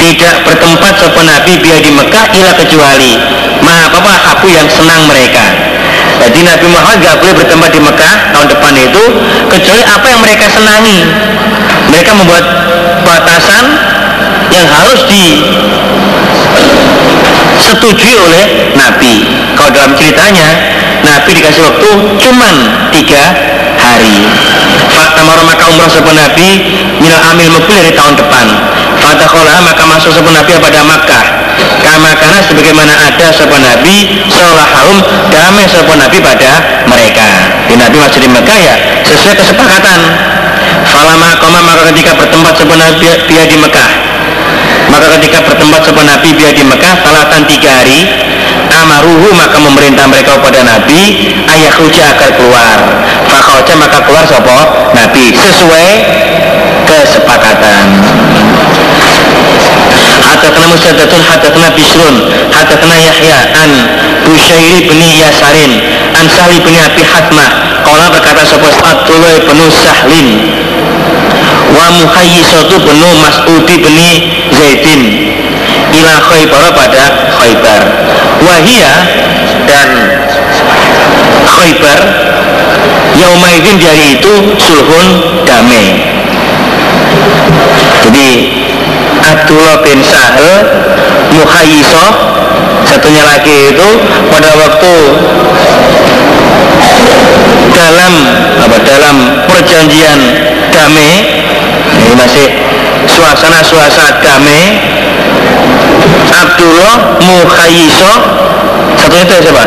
tidak bertempat sopan Nabi biar di Mekah ila kecuali. Ma apa aku yang senang mereka. Jadi Nabi Muhammad gak boleh bertempat di Mekah tahun depan itu kecuali apa yang mereka senangi. Mereka membuat batasan yang harus disetujui oleh Nabi. Kalau dalam ceritanya Nabi dikasih waktu cuman tiga hari. Fakta maka umrah sebuah Nabi minal amil mukbil dari tahun depan. Fatakola maka masuk sebuah Nabi pada Makkah. Kama karena sebagaimana ada sebuah Nabi seolah harum damai sebuah Nabi pada mereka. Di Nabi masih di Mekah ya sesuai kesepakatan. Falama koma maka ketika bertempat sebuah Nabi dia di Mekah maka ketika bertempat sebuah Nabi dia di Mekah talatan tiga hari amaruhu maka memerintah mereka kepada Nabi ayah ruja agar keluar. Fakauja maka keluar sopo Nabi. Sesuai kesepakatan. Hadatna Musadatun Hadatna Bisrun Hadatna Yahya An Bushairi bin Yasarin An Sahli bin Abi Hatmah Kala berkata sopo Abdullah bin Sahlin Wa Muhayyisatu bin Mas'udi bin Zaidin. Ila Khaybar pada Khaybar. Wahia dan Khaybar Yaumaidin di hari itu sulhun damai. Jadi Abdullah bin Sahel Muhayyisoh satunya lagi itu pada waktu dalam apa dalam perjanjian damai ini masih suasana-suasana damai. Abdullah Mukhayyiso. Satunya itu siapa?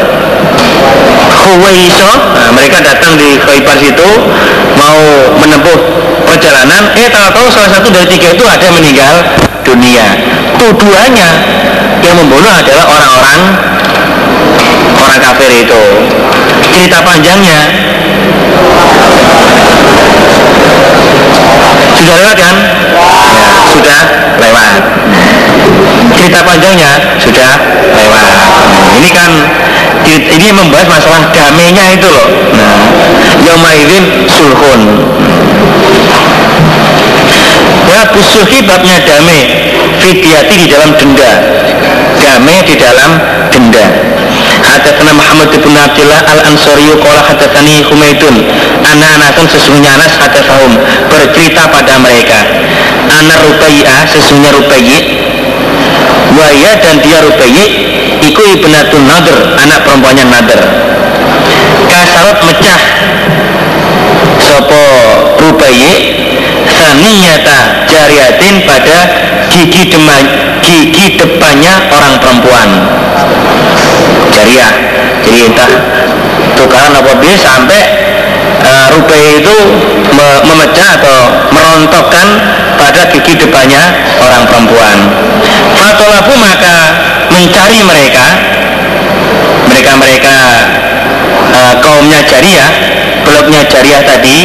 Huwaiso nah, mereka datang di Khaybar situ mau menempuh perjalanan. Eh tahu-tahu salah satu dari tiga itu ada yang meninggal dunia. Tuduhannya yang membunuh adalah orang-orang orang kafir itu. Cerita panjangnya sudah lewat kan? Ya, sudah lewat. Cerita panjangnya sudah lewat. Ini kan ini membahas masalah damainya itu loh. Nah yaumaidin sulhun. Ya busuhi babnya damai. Fidyati di dalam denda. Damai di dalam denda Hadatsana Muhammad bin Abdullah Al-Ansari qala hadatsani Humaidun. Anna anasan sesungguhnya Anas hadatsahum bercerita pada mereka. Ana Rubaiyah sesungguhnya Rubaiyah Waya dan dia Rubayi Iku ibnatun Nadir Anak perempuannya Nadir Kasarot mecah. Sopo Rubayi Saniyata jariatin pada gigi, dema, gigi depannya orang perempuan Jariah. Jadi entah tukaran apa bisa sampai uh, Rubai itu me memecah atau merontokkan pada gigi depannya orang perempuan. Fatolabu maka mencari mereka, mereka-mereka uh, kaumnya jariah, bloknya jariah tadi,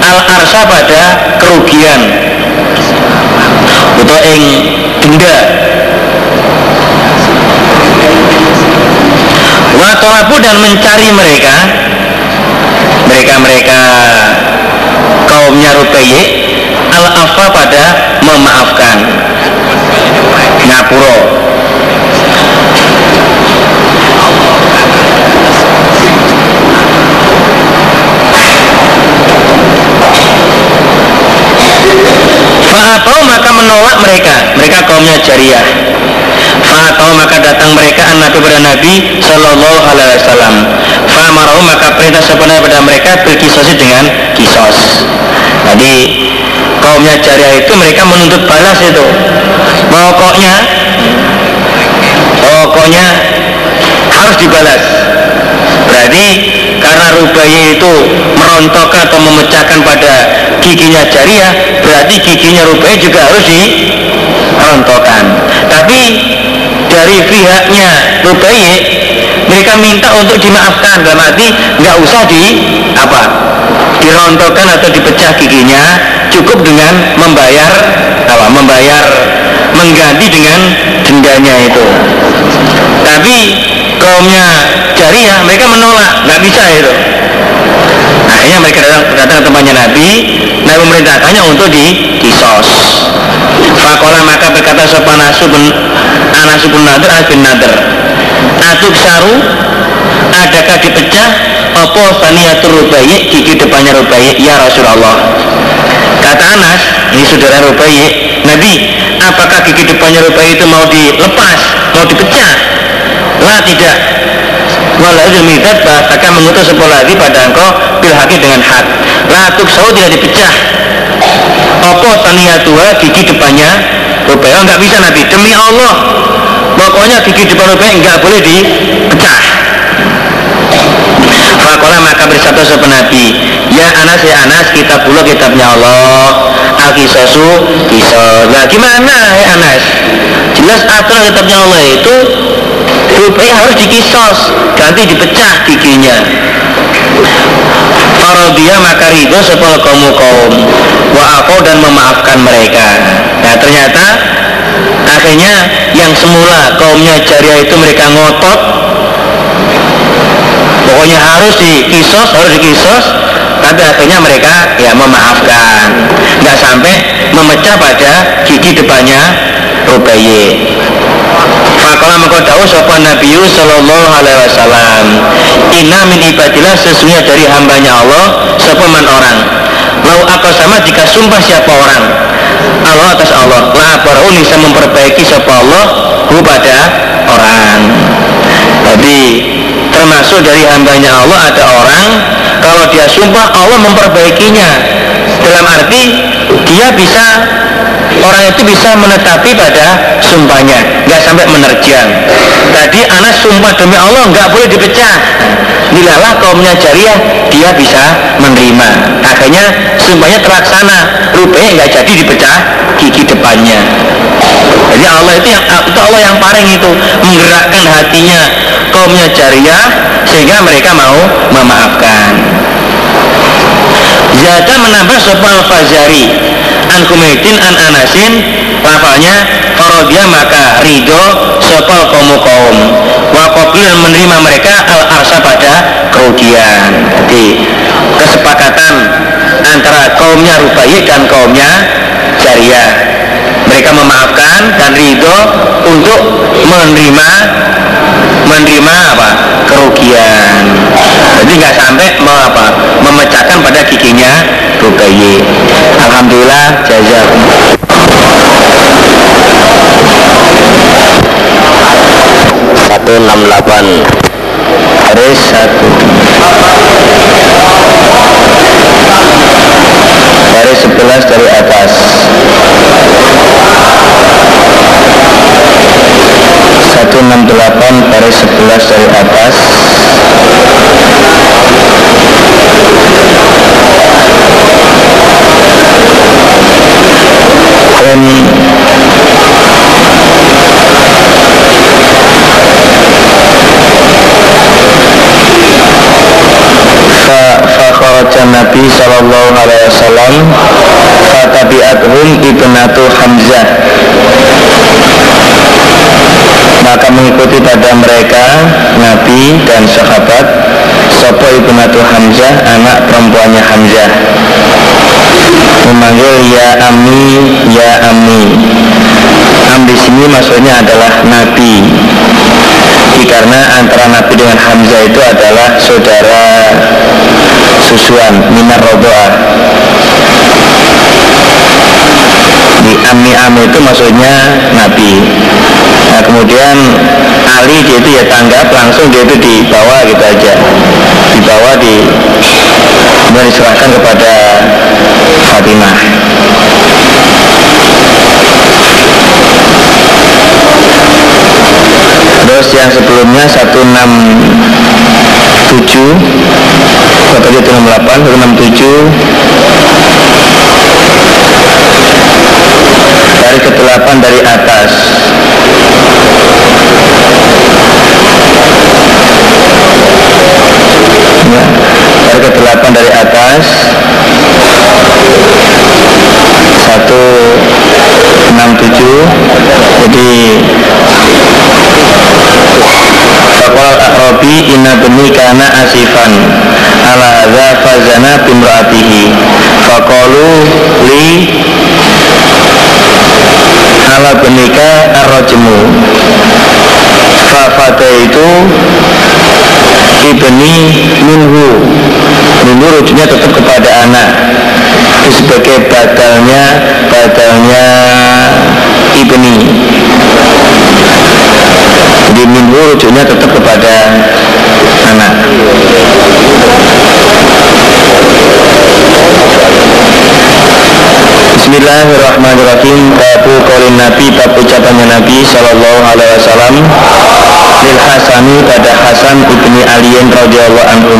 al arsa pada kerugian. Atau ing denda Watolabu dan mencari mereka. Mereka-mereka kaumnya Rubayi al-afa pada memaafkan ngapuro. Fa'atau maka menolak mereka. Mereka kaumnya jariah Fa'atau maka datang mereka an Nabi pada Nabi Sallallahu alaihi wasallam. Fa'amarau maka perintah sebenarnya pada mereka berkisosi dengan kisos. Jadi kaumnya jariah itu mereka menuntut balas itu. Pokoknya Pokoknya harus dibalas. Berarti karena Rubaiyah itu merontok atau memecahkan pada giginya jariah Berarti giginya Rubaiyah juga harus dirontokkan Tapi dari pihaknya Rubaiyah mereka minta untuk dimaafkan. Dalam arti nggak usah di apa dirontokkan atau dipecah giginya cukup dengan membayar apa membayar mengganti dengan dendanya itu. Tapi kaumnya jariah mereka menolak nggak bisa itu. Akhirnya mereka datang, datang ke tempatnya Nabi Nabi memerintahkannya untuk di kisos Fakola maka berkata sopan asubun anasubun nader bin nader Atuk saru adakah dipecah? Apa saniyatul rubayi gigi depannya rubayi ya Rasulullah. Kata Anas ini saudara rubayi Nabi apakah gigi depannya rubayi itu mau dilepas mau dipecah? Lah tidak. Walau demikian bahkan mengutus sebuah lagi pada engkau bilhaki dengan hak. Latuk saud tidak dipecah Apa saniyatuha gigi depannya Rubaiyah nggak bisa Nabi. Demi Allah. Pokoknya gigi depan Rubaiyah nggak boleh dipecah. Fakola maka bersatu sepen Nabi Ya Anas ya Anas kitab pula kitabnya Allah. Al-Kisosu Kisos Nah gimana ya Anas? Jelas aturan kitabnya Allah itu Rubai harus dikisos Ganti dipecah giginya dia maka ridho sepuluh kaum kaum. Wa aku dan memaafkan mereka. Nah ternyata Akhirnya yang semula kaumnya jariah itu mereka ngotot. Pokoknya harus dikisos, harus dikisos. Tapi akhirnya mereka ya memaafkan. Nggak sampai memecah pada gigi depannya Rubaiyah Fakola maka tahu sopan Nabi Sallallahu Alaihi Wasallam Inna min ibadillah sesungguhnya dari hambanya Allah Sopaman orang? Lau aku sama jika sumpah siapa orang? Allah atas Allah. La baru bisa memperbaiki siapa Allah pada orang. Jadi termasuk dari hambanya Allah ada orang Kalau dia sumpah Allah memperbaikinya. Dalam arti dia bisa orang itu bisa menetapi pada sumpahnya nggak sampai menerjang. Tadi anak sumpah demi Allah nggak boleh dipecah. Nilalah kaumnya jariah dia bisa menerima. Akhirnya sumpahnya terlaksana rupanya nggak jadi dipecah gigi depannya. Jadi Allah itu yang itu Allah yang paling itu menggerakkan hatinya kaumnya jariah sehingga mereka mau memaafkan. Zada menambah sopal fazari An kumaitin an anasin Lafalnya Farodia maka ridho sopal kaum kaum. Wakobil menerima mereka al arsa pada kerugian. Jadi kesepakatan antara kaumnya Rubaiyah dan kaumnya Jariyah mereka memaafkan dan ridho untuk menerima menerima apa? Kerugian. Jadi nggak sampai mau apa? memecahkan pada giginya Rubayi Alhamdulillah jazakum satu enam delapan. Baris satu. Baris sebelas dari atas. 168 baris 11 dari atas fakharaja Nabi sallallahu alaihi wasallam fatabi'athum ibnatu Hamzah. Maka mengikuti pada mereka Nabi dan sahabat Sopo ibnatu Hamzah anak perempuannya Hamzah memanggil ya ami ya ami. Am di sini maksudnya adalah Nabi. Karena antara Nabi dengan Hamzah itu adalah saudara susuan minar roboah di ami ami itu maksudnya Nabi. Nah kemudian Ali dia itu ya tanggap langsung dia itu dibawa gitu aja. Dibawa di kemudian diserahkan kepada Fatimah. Terus yang sebelumnya 167 atau 168 167 dari ke-8 dari atas ya, ke-8 dari atas. Satu enam tujuh. Jadi Fakol akrobi inna beni kana asifan ala hadza fazana bimraatihi. Fakolu li ala benika arrojmu fafada itu ibni minhu. Minhu rujuknya tetap kepada anak. Itu sebagai badalnya badalnya ibni jadi minhu rujuknya tetap kepada anak. Bismillahirrahmanirrahim. Babu kolin Nabi Bab ucapannya Nabi Sallallahu alaihi wasallam Lil Hasani pada Hasan ibni Aliyin radhiyallahu anhu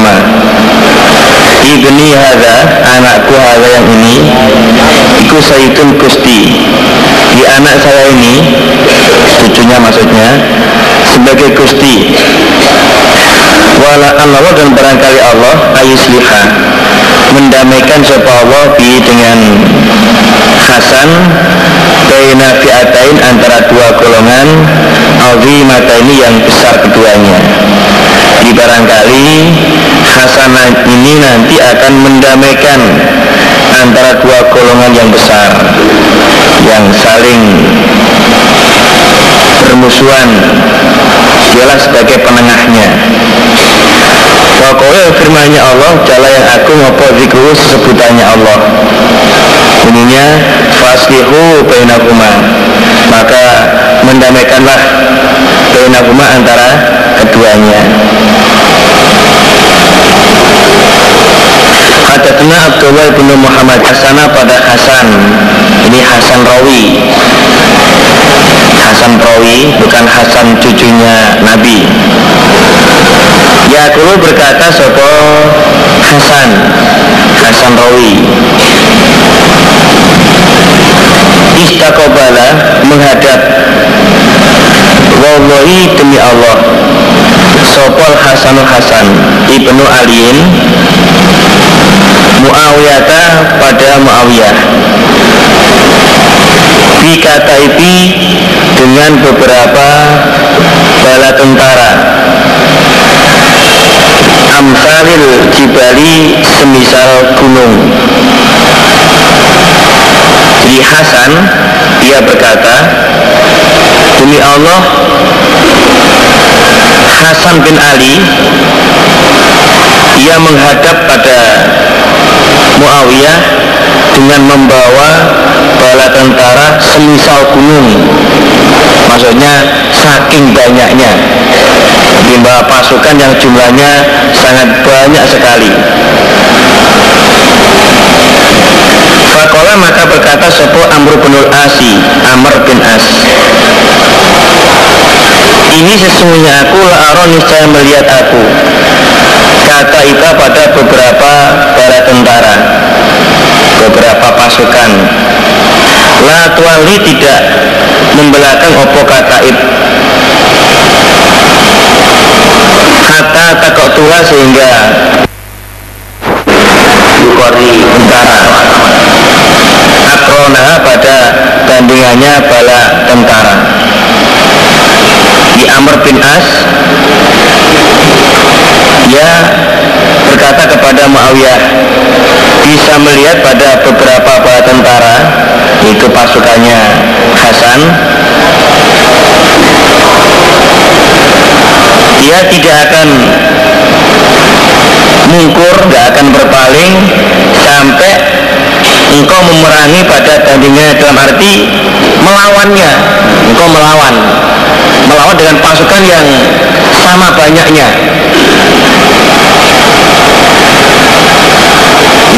Ibni hadha Anakku hadha yang ini Iku Sayyidun Gusti. Di anak saya ini Cucunya maksudnya Sebagai Gusti. Wala Allah dan barangkali Allah Ayusliha Mendamaikan siapa Allah Bi dengan Hasan Baina fi'atain antara dua golongan mata ini yang besar keduanya. Di barangkali Hasan ini nanti akan mendamaikan Antara dua golongan yang besar Yang saling Bermusuhan. Dialah sebagai penengahnya. Pokoknya firmannya Allah Jala yang aku ngopo zikru sesebutannya Allah bunyinya faslihu bainakuma. Maka mendamaikanlah bainakuma antara keduanya. Hadatna Abdullah bin Muhammad Hasana pada Hasan. Ini Hasan Rawi. Hasan Rawi bukan Hasan cucunya Nabi. Yakulu berkata Sopo Hasan? Hasan Rawi istakobala menghadap Wallahi demi Allah Sopol Hasanul Hasan Ibnu Aliin Muawiyata pada Muawiyah. Dikata itu dengan beberapa bala tentara. Amsalil Jibali semisal gunung jadi Hasan dia berkata Demi Allah Hasan bin Ali Ia menghadap pada Muawiyah dengan membawa bala tentara semisal gunung. Maksudnya saking banyaknya. Membawa pasukan yang jumlahnya sangat banyak sekali Fakola maka berkata Sopo Amr bin Asi Amr bin As. Ini sesungguhnya aku La'aron niscaya melihat aku. Kata Ika pada beberapa para tentara Beberapa pasukan. La tuali tidak membelakang opo kata ib Kata takok tua sehingga Bukori tentara akrona pada bandingannya bala tentara. Di Amr bin As dia berkata kepada Muawiyah bisa melihat pada beberapa bala tentara itu pasukannya Hasan dia tidak akan mungkur, gak akan berpaling sampai engkau memerangi pada tandingnya dalam arti melawannya. Engkau melawan. Melawan dengan pasukan yang sama banyaknya.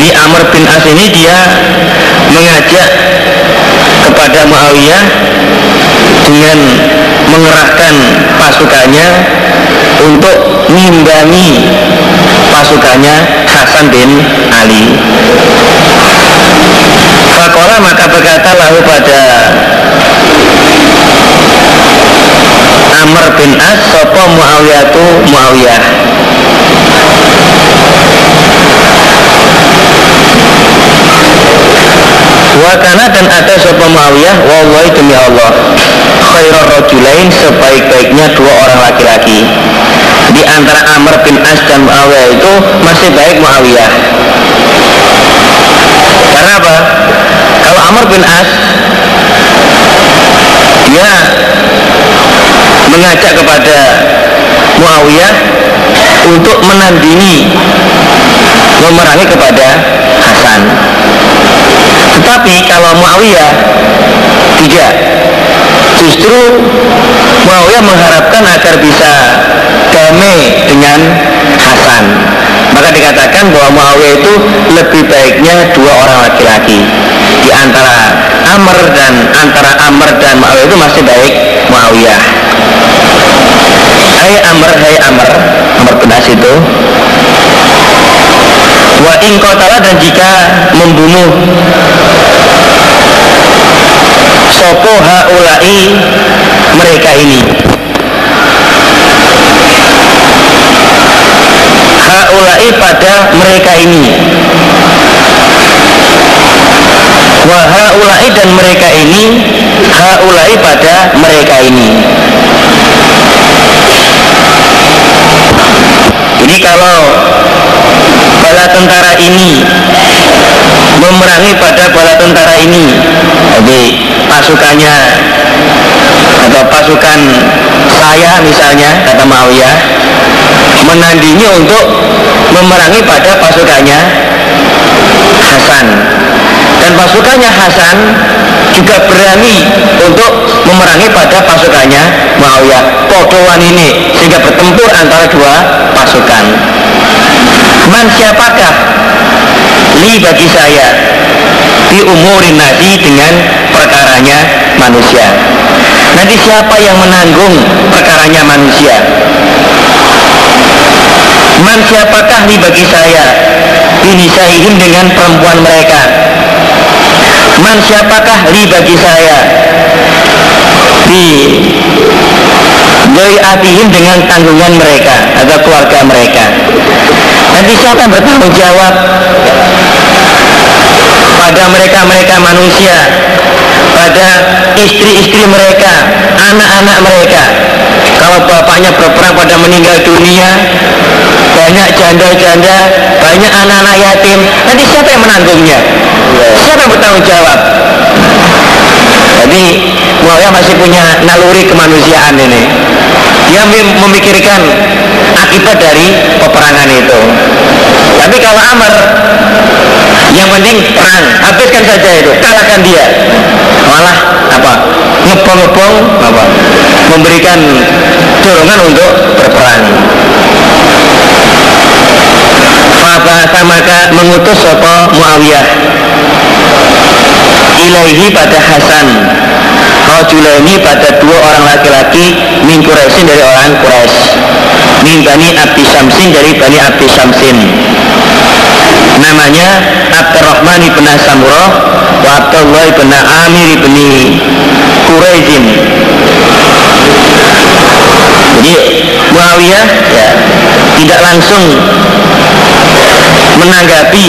Ini Amr bin As ini dia mengajak kepada Muawiyah dengan mengerahkan pasukannya untuk mengimbangi pasukannya Hasan bin Ali Fakola maka berkata lalu pada Amr bin As Sopo Muawiyah? Tu Muawiyah Wakana dan ada sopa Muawiyah? Wallahi demi Allah Khairul rojulain sebaik-baiknya dua orang laki-laki. Di antara Amr bin As dan Muawiyah itu Masih baik Muawiyah. Karena apa? Amr bin As Dia Mengajak kepada Muawiyah untuk menandingi memerangi kepada Hasan. Tetapi kalau Muawiyah tidak justru Muawiyah mengharapkan agar bisa damai dengan Hasan. Maka dikatakan bahwa Muawiyah itu lebih baiknya dua orang laki-laki di antara Amr dan antara Amr dan Muawiyah itu masih baik Muawiyah Hai Amr, hai Amr Amr bin itu. Wa in dan jika membunuh Sopo haulai mereka ini. Haulai pada mereka ini Wa haulai dan mereka ini Haulai pada mereka ini. Jadi kalau bala tentara ini memerangi pada bala tentara ini jadi pasukannya atau pasukan saya misalnya kata Mawiyah menandingi untuk memerangi pada pasukannya Hasan dan pasukannya Hasan juga berani untuk memerangi pada pasukannya Muawiyah. Podoan ini sehingga bertempur antara dua pasukan. Man siapakah li bagi saya di umurin nasi dengan perkaranya manusia? Nanti siapa yang menanggung perkaranya manusia? Man siapakah li bagi saya? Binisaihim dengan perempuan mereka man siapakah li bagi saya? Di Doi atihim dengan tanggungan mereka atau keluarga mereka. Nanti siapa yang bertanggung jawab? Pada mereka-mereka manusia pada istri-istri mereka anak-anak mereka. Kalau bapaknya berperang pada meninggal dunia banyak janda-janda banyak anak-anak yatim. Nanti siapa yang menanggungnya? Siapa yang bertanggung jawab? Jadi Muawiyah masih punya naluri kemanusiaan ini. Dia memikirkan akibat dari peperangan itu. Tapi kalau Amr yang penting perang. Habiskan saja itu kalahkan dia. Malah apa? Ngebong-ngebong apa? Memberikan dorongan untuk berperang Fabasa maka mengutus sopo Muawiyah. Ilaihi pada Hasan. Ini pada dua orang laki-laki min Quraisyin dari orang Quraisy. Min Bani Abdi Samsin dari Bani Abdi Samsin namanya Abdurrahman ibn Samurah wa Abdullah ibn Amir ibn Quraizin. Jadi Muawiyah ya tidak langsung menanggapi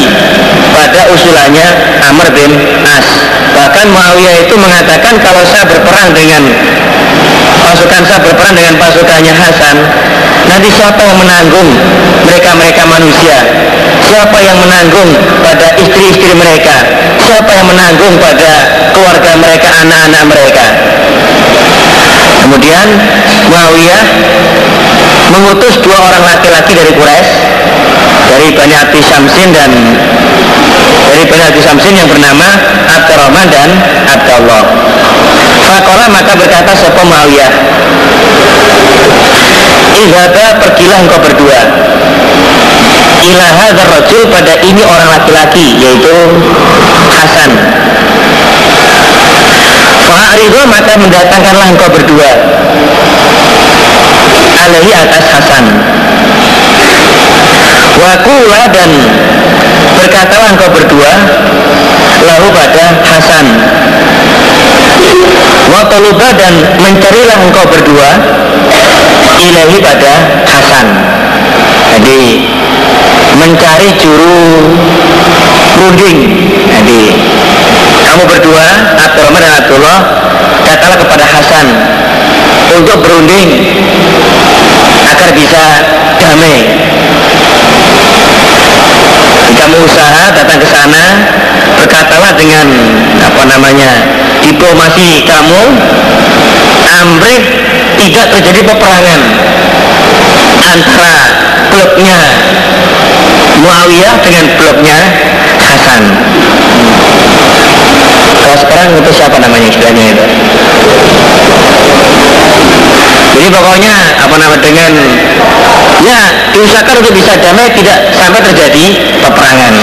pada usulannya Amr bin As. Bahkan Muawiyah itu mengatakan kalau saya berperang dengan pasukan saya berperang dengan pasukannya Hasan, nanti siapa yang menanggung mereka-mereka manusia? Siapa yang menanggung pada istri-istri mereka? Siapa yang menanggung pada keluarga mereka, anak-anak mereka? Kemudian Muawiyah mengutus dua orang laki-laki dari Quraisy dari Bani Samsin dan dari Bani Samsin yang bernama Abdurrahman dan Abdullah. Fakola maka berkata Sopo Muawiyah? Izhaba pergilah engkau berdua. Ilaha rajul pada ini orang laki-laki Yaitu Hasan. Fa'aridu maka mendatangkanlah engkau berdua. Alaihi atas Hasan Wakula dan berkatalah engkau berdua Lalu pada Hasan. Wataluba dan mencarilah engkau berdua Ilahi pada Hasan. Jadi mencari juru runding. Jadi kamu berdua Abdurrahman dan Abdullah Katalah kepada Hasan Untuk berunding Agar bisa damai usaha datang ke sana berkatalah dengan apa namanya diplomasi kamu amrih tidak terjadi peperangan antara bloknya Muawiyah dengan bloknya Hasan. Kalau sekarang itu siapa namanya istilahnya itu jadi pokoknya apa nama dengan ya diusahakan untuk bisa damai tidak sampai terjadi peperangan.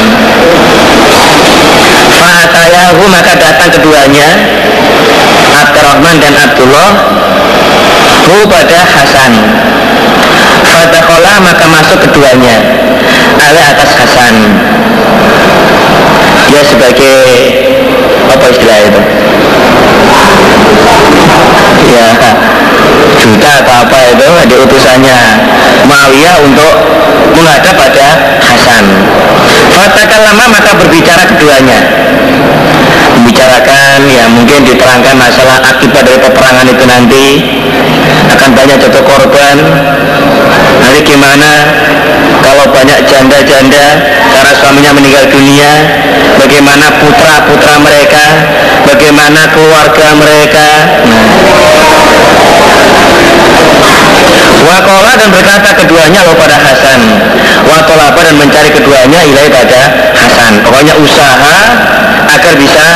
Fa'atayahu maka datang keduanya Abdurrahman dan Abdullah Hu pada Hasan. Fatakola maka masuk keduanya Ale atas Hasan. Dia sebagai Apa istilah itu? Ya juta atau apa itu ada utusannya. Muawiyah untuk menghadap pada Hasan. Lama maka berbicara keduanya. Membicarakan ya mungkin diterangkan masalah akibat dari peperangan itu nanti. Akan banyak jatuh korban. Nanti gimana? Kalau banyak janda-janda karena suaminya meninggal dunia Bagaimana putra-putra mereka Bagaimana keluarga mereka Wakola dan berkata keduanya lo pada Hasan. Watolaba dan mencari keduanya ilai pada Hasan. Pokoknya usaha agar bisa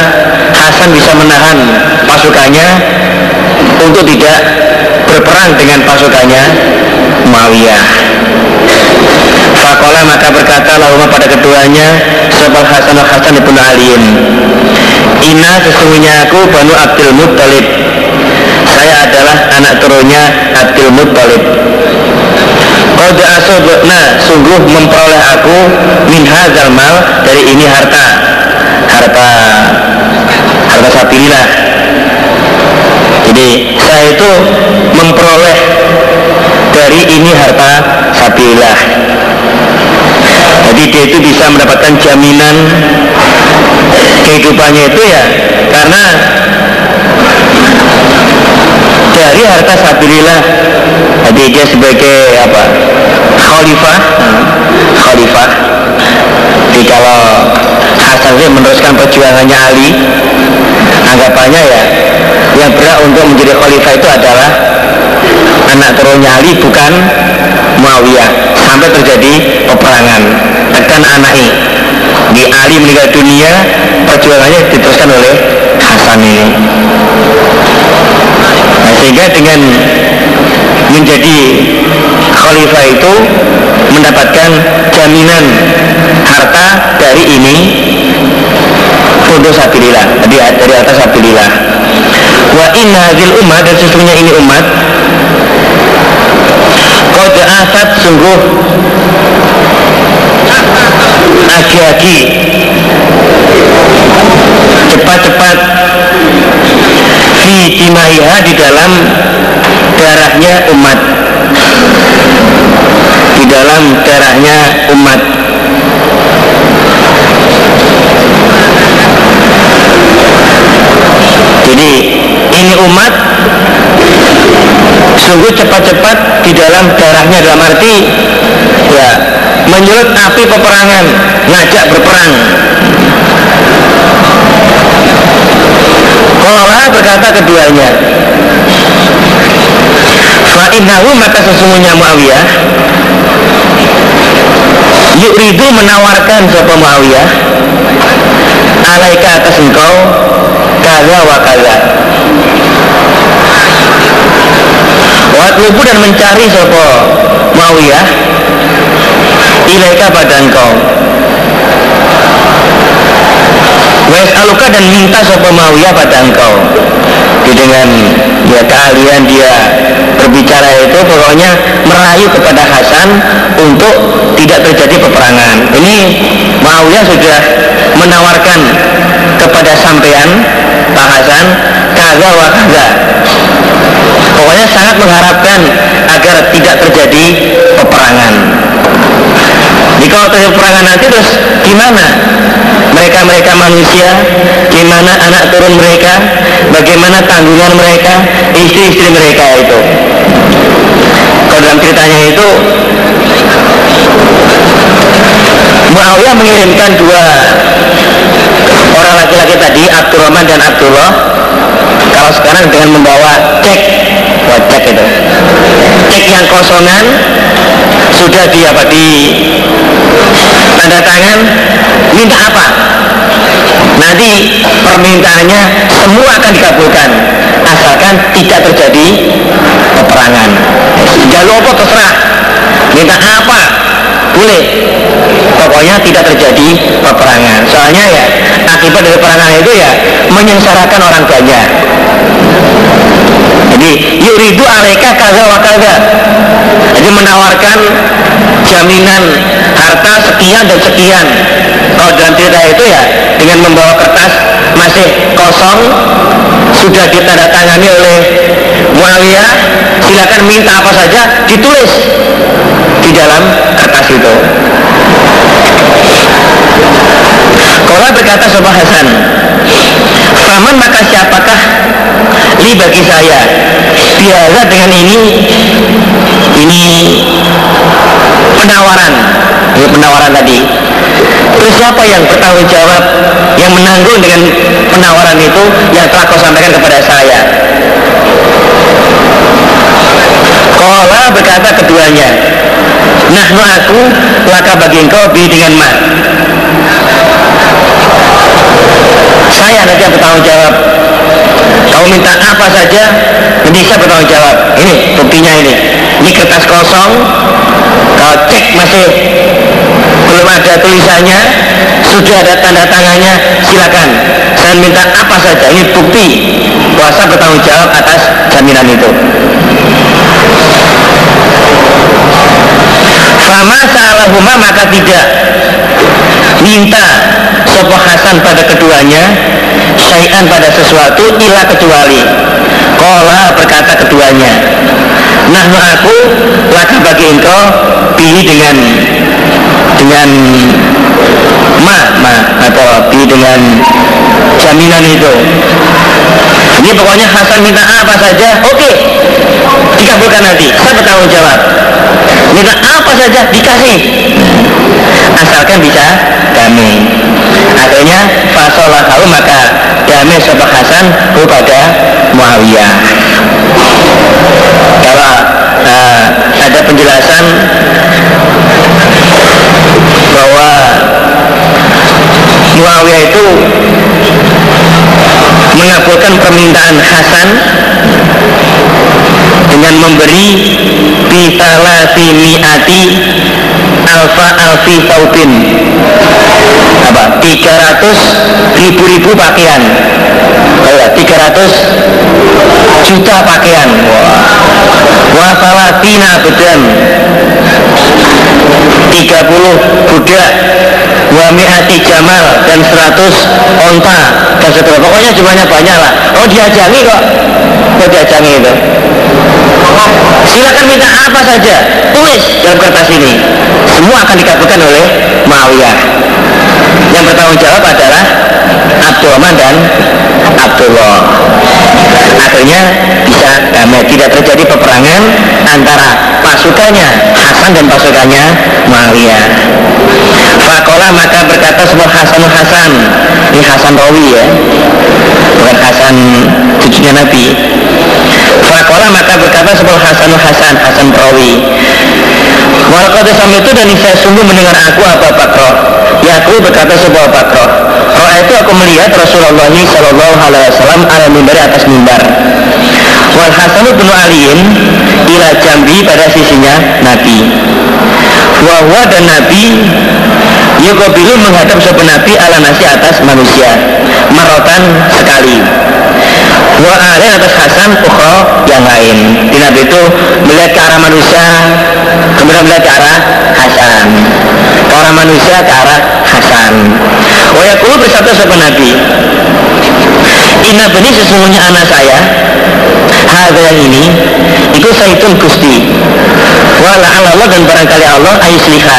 Hasan bisa menahan pasukannya Untuk tidak berperang dengan pasukannya Muawiyah. Fakola maka berkata lahumma pada keduanya Sebab Hasan al Hasan ibn Aliin Ina sesungguhnya aku Banu Abdul Muttalib Saya adalah anak turunnya Abdul Muttalib. Qad nah sungguh memperoleh aku min hadzal mal dari ini harta. Harta harta sabilillah jadi saya itu memperoleh dari ini harta sabilillah jadi dia itu bisa mendapatkan jaminan kehidupannya itu ya karena dari harta sabilillah jadi dia sebagai apa? Khalifah. Khalifah. Jadi kalau Hasan meneruskan perjuangannya Ali anggapannya ya yang berat untuk menjadi khalifah itu adalah anak turunnya Ali bukan Muawiyah. Sampai terjadi peperangan. Tekan anaknya. Di Ali meninggal dunia perjuangannya diteruskan oleh Hasan ini sehingga dengan menjadi khalifah itu mendapatkan jaminan harta dari ini untuk sabilillah dari, dari atas sabilillah wa inna hadil umat dan sesungguhnya ini umat Qad asat sungguh agi-agi cepat-cepat fi dimaiha di dalam darahnya umat. Di dalam darahnya umat. Jadi ini umat sungguh cepat-cepat di dalam darahnya dalam arti ya menyulut api peperangan ngajak berperang Kola berkata keduanya Fa'innahu maka sesungguhnya Muawiyah Yuridu menawarkan Sopo Muawiyah Alaika atas engkau Kaza wa kaza. Watlubu dan mencari Sopo Muawiyah Ilaika pada engkau Wes aluka dan minta sopo Muawiyah pada engkau Jadi dengan ya keahlian dia berbicara itu pokoknya merayu kepada Hasan untuk tidak terjadi peperangan. Ini Muawiyah sudah menawarkan kepada sampean Pak Hasan kaza wa kaza. Pokoknya sangat mengharapkan agar tidak terjadi peperangan. Jadi kalau terjadi peperangan nanti terus gimana? Mereka-mereka manusia, gimana anak turun mereka, bagaimana tanggungan mereka, istri-istri mereka itu. Kalau dalam ceritanya itu Muawiyah mengirimkan dua orang laki-laki tadi, Abdurrahman dan Abdullah. Kalau sekarang dengan membawa cek, buat cek itu, cek yang kosongan sudah di apa? Di tanda tangan. Minta apa? Nanti permintaannya semua akan dikabulkan. Asalkan tidak terjadi peperangan. Jalur apa terserah. Minta apa boleh. Pokoknya tidak terjadi peperangan. Soalnya ya akibat dari peperangan itu ya menyengsarakan orang banyak. Jadi yuridu aleka kaza wa kaza. Jadi menawarkan jaminan harta sekian dan sekian. Kalau dalam cerita itu ya dengan membawa kertas masih kosong sudah ditandatangani oleh Muawiyah silakan minta apa saja ditulis di dalam kertas itu. Kola berkata Sobat Hasan Faman maka siapakah Li bagi saya? Biasa dengan ini Ini Penawaran Ini penawaran tadi. Terus siapa yang bertanggung jawab Yang menanggung dengan penawaran itu Yang telah kau sampaikan kepada saya? Kola berkata keduanya Nahnu aku laka bagi engkau bi dengan ma. Saya nanti yang bertanggung jawab. Kau minta apa saja saya bertanggung jawab. Ini buktinya ini. Ini kertas kosong. Kau cek masih belum ada tulisannya sudah ada tanda tangannya silakan. Saya minta apa saja ini bukti kuasa bertanggung jawab atas jaminan itu. Fama salahuma maka tidak. Minta sopoh Hasan pada keduanya syai'an pada sesuatu ila kecuali. Kola berkata keduanya nah aku lagi bagi engkau pilih dengan dengan ma ma atau pilih dengan jaminan itu. Ini pokoknya Hasan minta apa saja oke okay. dikabulkan nanti. Saya bertanggung jawab. Minta apa saja dikasih. Asalkan bisa damai. Akhirnya fasolah kau maka damai sobat Hasan kepada Muawiyah. Kalau uh, ada penjelasan bahwa Muawiyah itu mengabulkan permintaan Hasan dengan memberi bitalati mi'ati alfa alfi taubin apa? 300 ribu-ribu pakaian. Oh ya 300 juta pakaian. Wah. Salatina bedan 30 budak wa mi'ati jamal dan 100 onta dan seterusnya. Pokoknya jumlahnya banyak lah. Oh diajangi kok. Kok diajangi itu. Silakan minta apa saja. Tulis dalam kertas ini. Semua akan dikabulkan oleh Muawiyah. Yang bertanggung jawab adalah Abdurrahman dan Abdullah akhirnya bisa damai tidak terjadi peperangan antara pasukannya Hasan dan pasukannya Muawiyah. Fakola maka berkata sebuah Hasan Hasan. Ini Hasan Rawi ya. Bukan Hasan cucunya Nabi. Fakola maka berkata sebuah Hasan Hasan Hasan Rawi. Walakad itu dan saya sungguh mendengar aku apa Bakro Ya aku berkata sebuah Bakro Roh itu aku melihat Rasulullah Shallallahu Alaihi Wasallam ala mimbar atas mimbar. Wal Hasan bin Aliin ila jambi pada sisinya Nabi. Wahwa dan Nabi Yukobilu menghadap sebuah Nabi ala nasi atas manusia Marotan sekali. Wa alain atas Hasan ukhra yang lain. Di Nabi itu melihat ke arah manusia Kemudian melihat ke arah Hasan. Ke arah manusia ke arah Hasan Wa yakulu bersatu sebuah Nabi Inna beni sesungguhnya anak saya Hada yang ini Itu saitun gusti. Wala Allah dan barangkali Allah Aisliha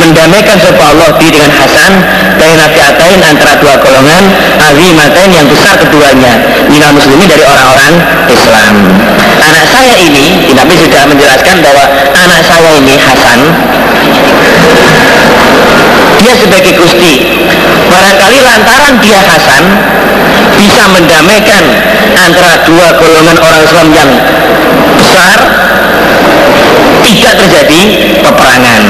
Mendamaikan sebab Allah di dengan Hasan Dari nafiatain antara dua golongan Azimatain yang besar keduanya Minal muslimin dari orang-orang Islam. Anak saya ini Nabi sudah menjelaskan bahwa Anak saya ini Hasan dia sebagai gusti. Barangkali lantaran dia Hasan bisa mendamaikan antara dua golongan orang Islam yang besar, tidak terjadi peperangan.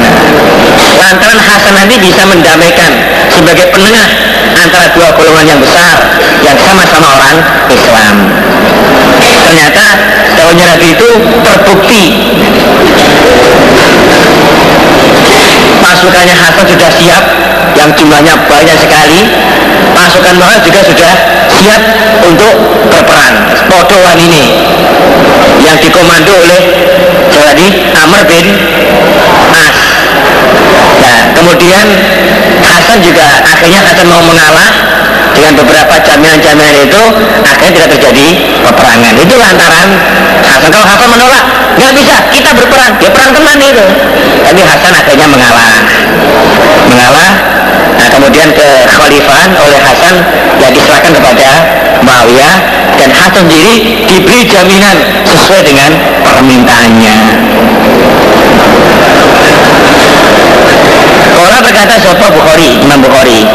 Nah, lantaran Hasan nanti bisa mendamaikan sebagai penengah antara dua golongan yang besar yang sama-sama orang Islam. Ternyata daunnya Nabi itu terbukti pasukannya Hasan sudah siap yang jumlahnya banyak sekali. Pasukan Muhammad juga sudah siap untuk berperang. Podoan ini yang dikomando oleh jadi Amr bin As nah kemudian Hasan juga akhirnya Hasan mau mengalah dengan beberapa jaminan-jaminan itu akhirnya tidak terjadi peperangan. Itu lantaran Hasan kalau Hasan menolak nggak bisa. Kita berperang. Ya perang teman itu. Tapi Hasan akhirnya mengalah. Mengalah. Nah kemudian ke khalifahan oleh Hasan yang diserahkan kepada Muawiyah. Dan Hasan sendiri diberi jaminan sesuai dengan permintaannya. Orang berkata Sopo Bukhari, Imam Bukhari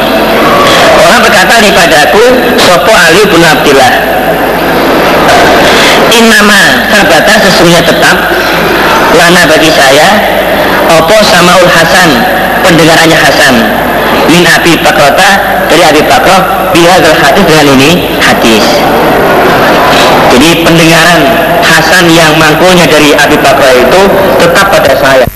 Orang berkata padaku Sopo Ali bin Abdillah. Innama sabata sesungguhnya tetap Lana bagi saya Opo Samaul Hasan Pendengarannya Hasan Min Abi Bakrota Dari Abi Bakroh Bihadal hadis dengan ini hadis. Jadi pendengaran Hasan yang mangkulnya dari Abi Bakroh itu Tetap pada saya